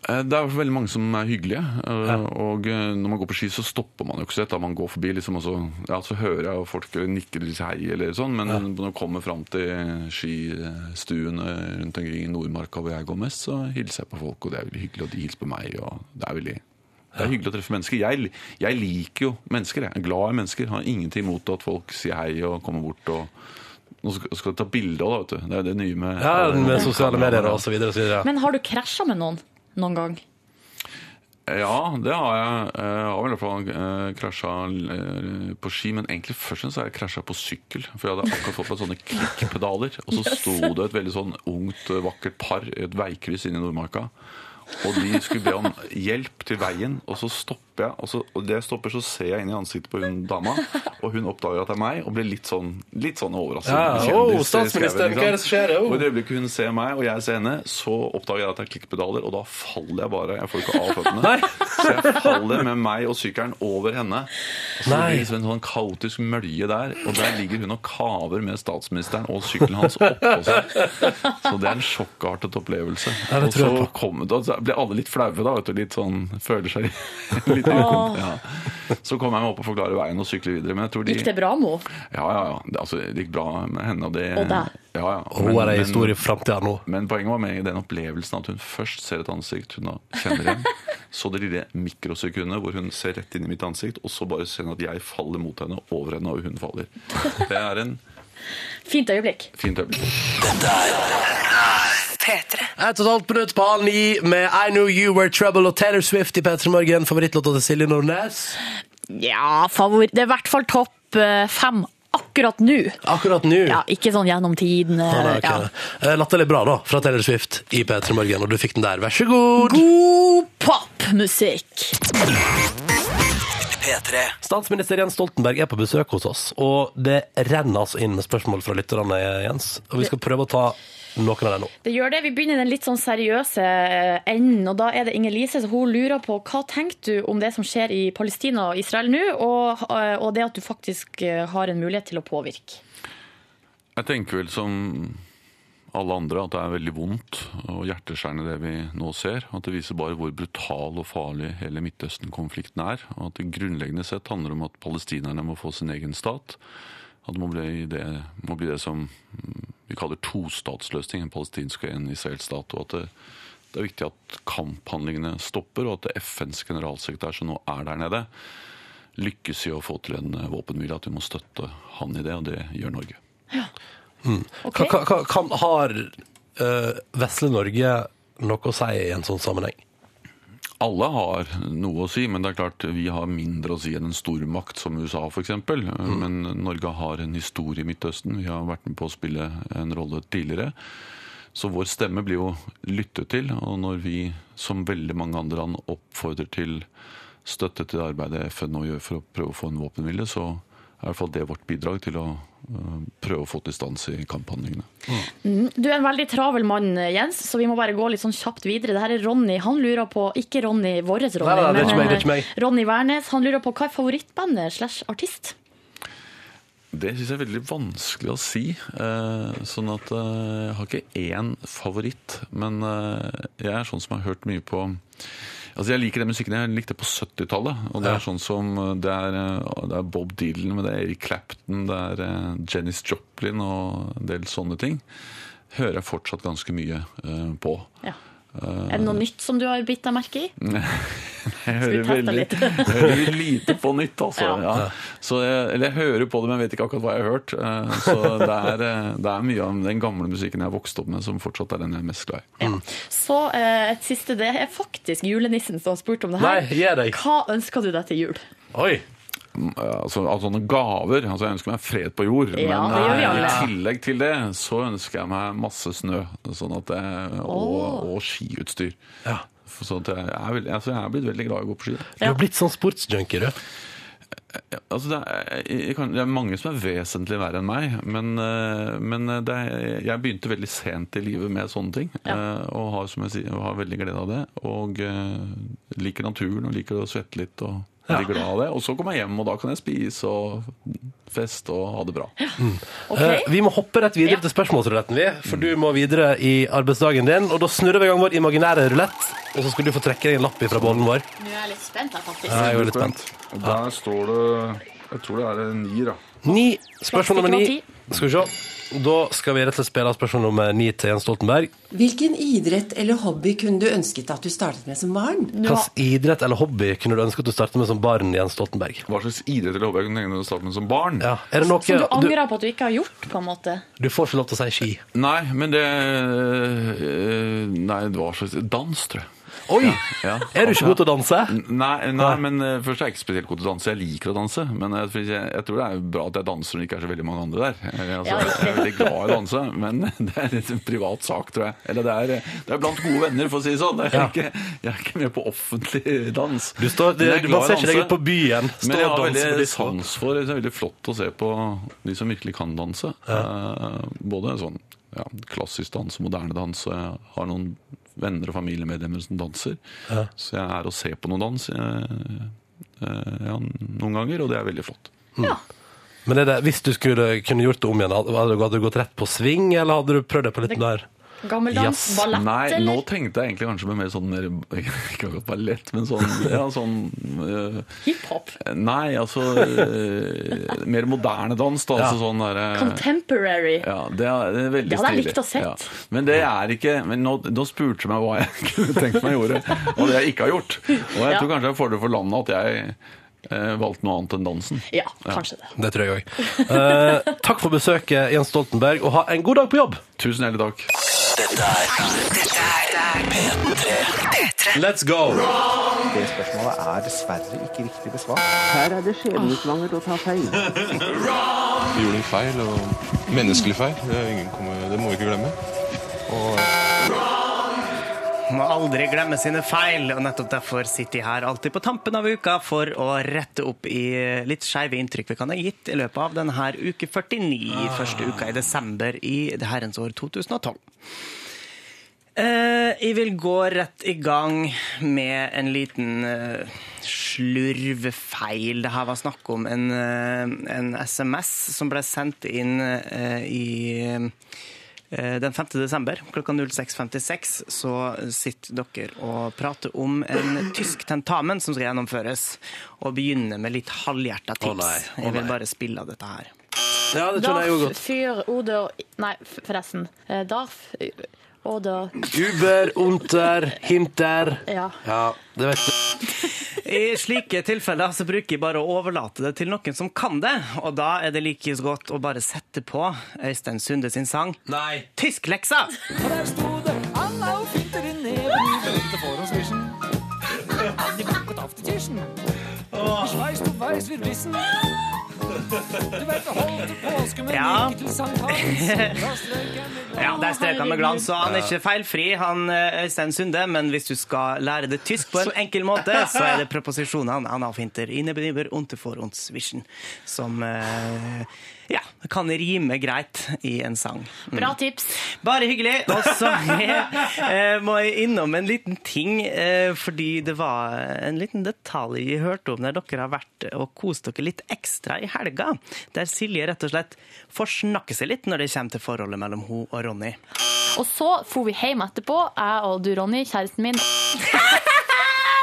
Eh, Det er veldig mange som er hyggelige. eh, Og eh, når man går på ski, så stopper man jo ikke så lett. da Man går forbi, liksom, og så, ja, så hører jeg og folk nikker litt hei, eller sånn. Men når man kommer fram til skistuene rundt omkring i Nordmarka hvor jeg går mest, så hilser jeg på folk, og det er veldig hyggelig, og de hilser på meg. og Det er veldig det er hyggelig å treffe mennesker. Jeg, jeg liker jo mennesker. Jeg er glad i mennesker. Har ingenting imot at folk sier hei og kommer bort og Nå skal du ta bilde òg, vet du. Det er det nye med Ja, med sosiale medier og så videre og så videre. Men har du krasja med noen noen gang? Ja, det har jeg. Jeg har i hvert fall uh, krasja eh, på ski, men egentlig først og fremst har jeg krasja på sykkel. For jeg hadde akkurat fått meg sånne klikkpedaler, og så [LAUGHS] sto det et veldig sånn ungt, eh, vakkert par i et veikryss inne i Nordmarka. Og de skulle be om hjelp til veien, og så stopper jeg. Og, så, og det jeg stopper, så ser jeg inn i ansiktet på hun dama, og hun oppdager at det er meg, og blir litt sånn, litt sånn overrasket. Ja, Kjendis oh, statsminister, hva er det som skjer? Oh. Og i det øyeblikket hun ser meg, og jeg ser henne, så oppdager jeg at det er klikkpedaler, og da faller jeg bare. Jeg får ikke av føttene. Så jeg faller med meg og sykkelen over henne. Og så Nei. blir det en sånn kaotisk mølje der, og der ligger hun og kaver med statsministeren og sykkelen hans oppå seg. Så det er en sjokkartet opplevelse. Ja, det og tror jeg så kommer, da blir alle litt flaue, da, vet du. Litt sånn Føler seg [LAUGHS] litt ukom. Ja. Så kom jeg meg opp og forklare veien og sykle videre. Men jeg tror de Gikk det bra, Mo? Ja, ja, ja. Det, altså, det gikk bra med henne. Og, det, Og deg? Ja, ja. Men, hun er ei historie i framtida nå. Men poenget var med i den opplevelsen at hun først ser et ansikt hun kjenner igjen. [LAUGHS] Så det lille mikrosekundet hvor hun ser rett inn i mitt ansikt, og så bare ser hun at jeg faller mot henne, over henne, og hun faller. Det er en Fint øyeblikk. fint øyeblikk. P3. Et og et halvt minutt på halv ni med I Knew You Were Trouble og Taylor Swift i P3 Morgen. Favorittlåta til Silje Nordnes. Ja, favor... Det er i hvert fall topp eh, fem akkurat nå. Akkurat nå. Ja, ikke sånn gjennom tiden. Ah, det okay. Ja. Eh, Latterlig bra, da, fra Taylor Swift i P3 Morgen, og du fikk den der. Vær så god. God popmusikk. P3. Statsminister Jens Stoltenberg er på besøk hos oss, og det renner altså inn med spørsmål fra lytterne, Jens. Og vi skal prøve å ta noen av dem nå. Det gjør det. Vi begynner i den litt sånn seriøse eh, enden, og da er det Inger Lise så hun lurer på hva tenker du om det som skjer i Palestina og Israel nå, og, eh, og det at du faktisk eh, har en mulighet til å påvirke. Jeg tenker vel som alle andre at det er veldig vondt og hjerteskjærende det vi nå ser. At det viser bare hvor brutal og farlig hele Midtøsten-konflikten er. Og at det grunnleggende sett handler om at palestinerne må få sin egen stat. At det må bli det, må bli det som vi kaller tostatsløsning, en palestinsk og en israelsk stat. Og at det, det er viktig at kamphandlingene stopper, og at FNs generalsekretær som nå er der nede, lykkes i å få til en våpenhvile. At vi må støtte han i det, og det gjør Norge. Ja. Mm. Okay. Kan, kan, kan, har uh, vesle Norge noe å si i en sånn sammenheng? Alle har noe å si, men det er klart vi har mindre å si enn en stormakt som USA f.eks. Men Norge har en historie i Midtøsten. Vi har vært med på å spille en rolle tidligere. Så vår stemme blir jo lyttet til. Og når vi, som veldig mange andre land, oppfordrer til støtte til det arbeidet FN nå gjør for å prøve å få en våpenhvile, så i hvert fall det vårt bidrag til å øh, prøve å få til stans i kamphandlingene. Mm. Du er en veldig travel mann, Jens, så vi må bare gå litt sånn kjapt videre. Det her er Ronny. Han lurer på, ikke Ronny, vår Ronny, Nei, nei, er meg, eh, meg. Ronny Wærnes. Han lurer på hva er favorittbandet slash artist? Det syns jeg er veldig vanskelig å si. Eh, sånn at eh, jeg har ikke én favoritt. Men eh, jeg er sånn som har hørt mye på Altså Jeg liker den musikken jeg likte på 70-tallet. Og det er sånn som eh, det er, eh, det er Bob Dylan, men det er Eric Clapton, det er eh, Janis Joplin og en del sånne ting. Hører jeg fortsatt ganske mye på. Ja. Er det noe nytt som du har bitt deg merke i? [LAUGHS] Jeg hører veldig, [LAUGHS] jeg hører lite på nytt, altså. Ja. Ja. Så jeg, eller jeg hører på det, men jeg vet ikke akkurat hva jeg har hørt. Eh, Så det er, eh, det er mye av den gamle musikken jeg har vokst opp med, som fortsatt er den jeg er mest glad i. Så eh, et siste, det er faktisk julenissen som har spurt om det her. Nei, gi deg. Hva ønsker du deg til jul? Oi! Altså, av sånne gaver altså Jeg ønsker meg fred på jord, Ja, men ja, ja, eh, i tillegg til det så ønsker jeg meg masse snø sånn at jeg, og, og skiutstyr. Ja. Sånn jeg, er altså, jeg er blitt veldig glad i å gå på ski. Du har blitt sånn sportsjunkie, du. Altså, det, er, kan, det er mange som er vesentlig verre enn meg, men, eh, men det er, jeg begynte veldig sent i livet med sånne ting. Ja. Og har, som jeg sier, har veldig glede av det. Og eh, liker naturen og liker å svette litt. og er blir glad av det. Og så kommer jeg hjem, og da kan jeg spise og feste og ha det bra. Ok? Eh, vi må hoppe rett videre Ja. til spørsmålsruletten, vi. For du må videre i arbeidsdagen din. Og da snurrer vi i gang vår imaginære rulett. Og så skal du få trekke deg en lapp fra bollen vår. Nå er jeg litt spent her, faktisk. Ja, jeg er litt spent. Og der står det Jeg tror det er nier, da. Ni. Spørsmål nummer ni. Skal vi se. Da skal vi rett og slett spille spørsmål nummer ni til Jens Stoltenberg. Hvilken idrett eller hobby kunne du ønsket at du startet med som barn? Hvilken idrett eller hobby kunne du ønsket at du startet med som barn, Jens Stoltenberg? Hva slags idrett eller hobby jeg kunne du startet å starte med som barn? Ja. Er det noe Som du du, angrer på at du ikke har gjort, på en måte? du får ikke lov til å si ski. Nei, men det eh, Nei, det var slags dans, tror jeg. Oi! Ja. Er du ikke god til å danse? Nei, nei, men eh, først er jeg ikke spesielt god til å danse. Jeg liker å danse, men jeg, jeg, jeg tror det er bra at jeg danser når det ikke er så veldig mange andre der. Altså, Ja, jeg er veldig glad i å danse, men [LAUGHS] det er litt en privat sak, tror jeg. Eller det er, det er blant gode venner, for å si det sånn. Jeg er, Ja. ikke, jeg er ikke med på offentlig dans. Du, står, det, er du glad i danser ikke deg ut på byen. Stå Men jeg og har veldig sans for Det er veldig flott å se på de som virkelig kan danse. Eh, både sånn ja, klassisk dans og moderne dans. Jeg har noen venner og familiemedlemmer som danser. Så jeg er og ser på noen dans eh, eh, ja, noen ganger, og det er veldig flott. Men er det, hvis du skulle kunne gjort det om igjen, hadde du, hadde du gått rett på sving, eller hadde du prøvd deg på litt mer Gammeldans? yes. Ballett, Nei, nå tenkte jeg egentlig kanskje med mer sånn mer, [LAUGHS] Ikke akkurat ballett, men sånn, ja, sånn uh, Hiphop? Nei, altså uh, Mer moderne dans, da. Ja. Altså sånn derre Contemporary? Ja, det er, det er veldig Det hadde jeg likt å sett. Men det er ikke Men nå, nå spurte du meg hva jeg [LAUGHS] kunne tenkt meg å gjøre, og det jeg ikke har gjort. Og jeg Ja. tror kanskje det er en fordel for landet at jeg valgt valgte noe annet enn dansen. Ja, kanskje det. Det tror jeg òg. Eh, takk for besøket, Jens Stoltenberg, og ha en god dag på jobb! Tusen hjertelig takk. Dette er Dette er P3. Let's go! Det spørsmålet er dessverre ikke riktig besvart. Her er det skjebnesvangert å ta feil. Vi gjorde en feil, og menneskelig feil. Det, er ingen kommer, det må vi ikke glemme. Og Må aldri glemme sine feil, og nettopp derfor sitter jeg her alltid på tampen av uka for å rette opp i litt skeive inntrykk vi kan ha gitt i løpet av denne uke 49, første uka i desember i det herrens år 2012. Uh, jeg vil gå rett i gang med en liten uh, slurvefeil. Det her var snakk om en, uh, en SMS som ble sendt inn eh, i eh, den 5. desember klokka 06.56 så sitter dere og prater om en tysk tentamen som skal gjennomføres, og begynner med litt halvhjerta tips. Å nei, å Jeg vil bare spille av dette her. Ja, det tror jeg jo godt. Fyr, oder Nei, forresten. Eh, Darf oder Uber, unter, hinter. Ja. Ja, det vet du. I slike tilfeller så bruker jeg bare å overlate det til noen som kan det, og da er det like godt å bare sette på Øystein Sunde sin sang Nei. Tyskleksa! Og der sto det Anna og finter i neven i vente for. Ich weiß, [GASPS] du vet [LAUGHS] det holdt påske, med Ja. til sankthans. Ja, Der strøk han med glans, og han er ikke feilfri, han eh, Øystein Sunde, men hvis du skal lære det tysk på en enkel måte, så er det [LAUGHS] preposisjonene han avfinter finter innebenibber unter for ons wischen, som eh, ja, kan rime greit i en sang. Mm. Bra tips. Bare hyggelig. [LAUGHS] Og så eh, må jeg innom en liten ting, eh, fordi det var en liten detalj jeg hørte om der dere har vært og kose dere litt ekstra i helga. Der Silje rett og slett får snakke seg litt når det kommer til forholdet mellom hun og Ronny. Og så for vi hjem etterpå, jeg og du, Ronny, kjæresten min.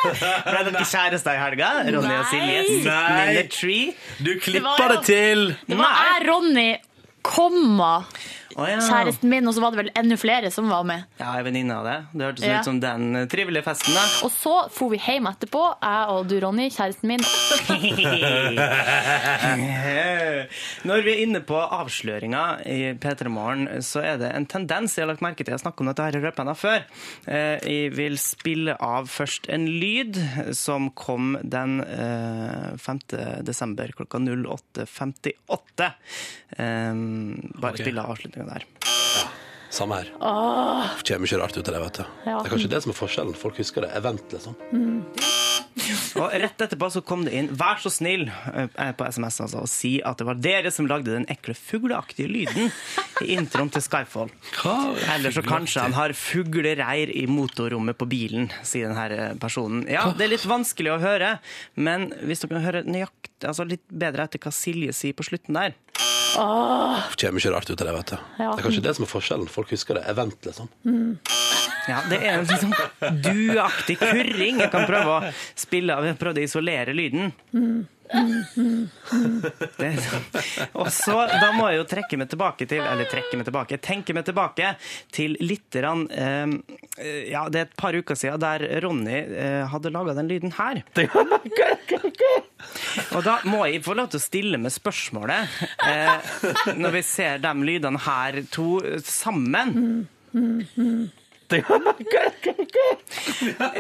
Ble dere kjærester i helga? Ronny og Silje? Nei. Du var klippa jo- det til. Det var jeg, Ronny, komma Å, ja. kjæresten min, og så var det vel enda flere som var med. Ja, er venninne av det. Det hørtes Ja. ut som den eh, trivelige festen, da. Og så for vi hjem etterpå, jeg og du, Ronny, kjæresten min. [LAUGHS] Når vi er inne på avsløringa i P3 Morgen, så er det en tendens jeg har lagt merke til. Jeg snakket om dette her i Rødpenna før. Eh, Jeg vil spille av først en lyd som kom den eh, 5. desember klokka 08.58. Eh, Bare okay. spille av avslutninga der. Samme her. Åh. Det kommer ikke rart ut av det, vet du. Ja. Det er kanskje det som er forskjellen. Folk husker det. Event, liksom. Og rett etterpå så kom det inn 'vær så snill' eh, på SMS altså, og si at det var dere som lagde den ekle fugleaktige lyden i introen til Skyfall. Eller så kanskje han har fuglereir i motorrommet på bilen, sier denne personen. Ja, det er litt vanskelig å høre, men hvis dere kan høre nøyaktig, altså litt bedre etter hva Silje sier på slutten der Åh. Det kommer ikke rart ut av det, vet du. Ja. Det er kanskje det som er forskjellen. Folk husker det. Event, liksom. Ja, det er jo sånn duaktig kurring. Jeg kan prøve å spille av. Prøvde å isolere lyden. Det. Og så, da må jeg jo trekke meg tilbake til Eller trekke meg tilbake, tenke meg tilbake til litt grann, eh, Ja, det er et par uker siden der Ronny eh, hadde laga den lyden her. [LAUGHS] Og da må jeg få lov til å stille med spørsmålet, eh, når vi ser de lydene her to sammen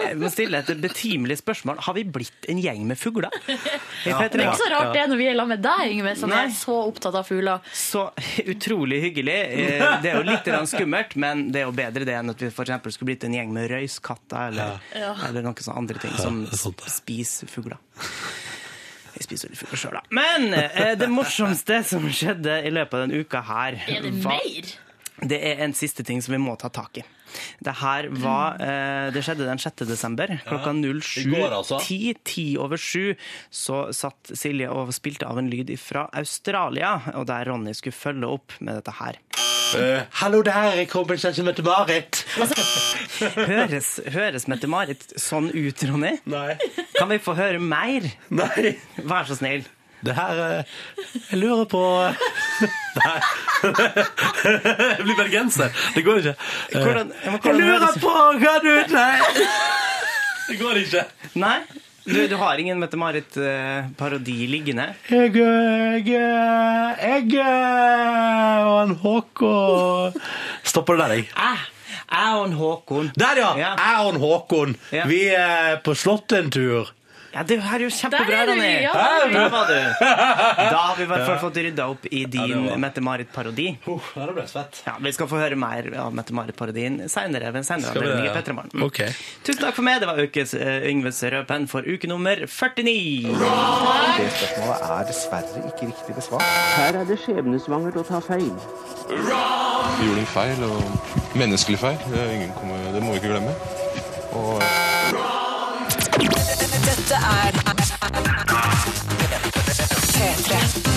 Jeg må stille et betimelig spørsmål. Har vi blitt en gjeng med fugler? Ja. Det er ikke så rart det når vi er sammen med deg, Yngve, som Nei. er så opptatt av fugler. Så utrolig hyggelig. Eh, Det er jo litt skummelt, men det er jo bedre det enn at vi eksempel skulle blitt en gjeng med røyskatter eller, Ja. eller noen sånne andre ting som spiser fugler. Jeg spiser litt fugler sjøl, da. Men eh, det morsomste som skjedde i løpet av denne uka her Er det mer? Det er en siste ting som vi må ta tak i. Det her var eh, Det skjedde den 6. desember. Klokka I går, altså. ti over sju, så satt Silje og spilte av en lyd fra Australia, og der Ronny skulle følge opp med dette her. Uh, hallo der, jeg kommer til som heter Marit. [LAUGHS] Høres, høres Mette-Marit sånn ut, Ronny? Nei. Kan vi få høre mer? Nei. Vær så snill. Det her eh, Jeg lurer på [LAUGHS] Nei. Jeg blir bergenser. Det går ikke. Eh, Hvordan- ja, jeg lurer på hva du Nei. Det går ikke. Nei? Du, du har ingen Mette-Marit-parodi liggende? Jeg, jeg, og en Håkon Stopper det der, jeg. Jeg, jeg og en Håkon. Der, ja! Ja. Jeg og en Håkon. Ja. Vi er på slottet en tur. Ja, det her er jo kjempebra, Ronny. ja, der er du. Var du. Da har vi i hvert fall Ja. fått rydda opp i din ja, Mette-Marit-parodi. Ja, det ble svett. Ja, vi skal få høre mer av Mette-Marit-parodien senere. ved en senere anledning i ja? P3 Ok. Tusen takk for meg. Det var ukes uh, Yngves rødpenn for uke nummer 49. Det spørsmålet er dessverre ikke riktig besvart. Her er det skjebnesvangert å ta feil. Vi gjorde en feil, og menneskelig feil. Det, er ingen kommer, det må vi ikke glemme. Og dette er P3.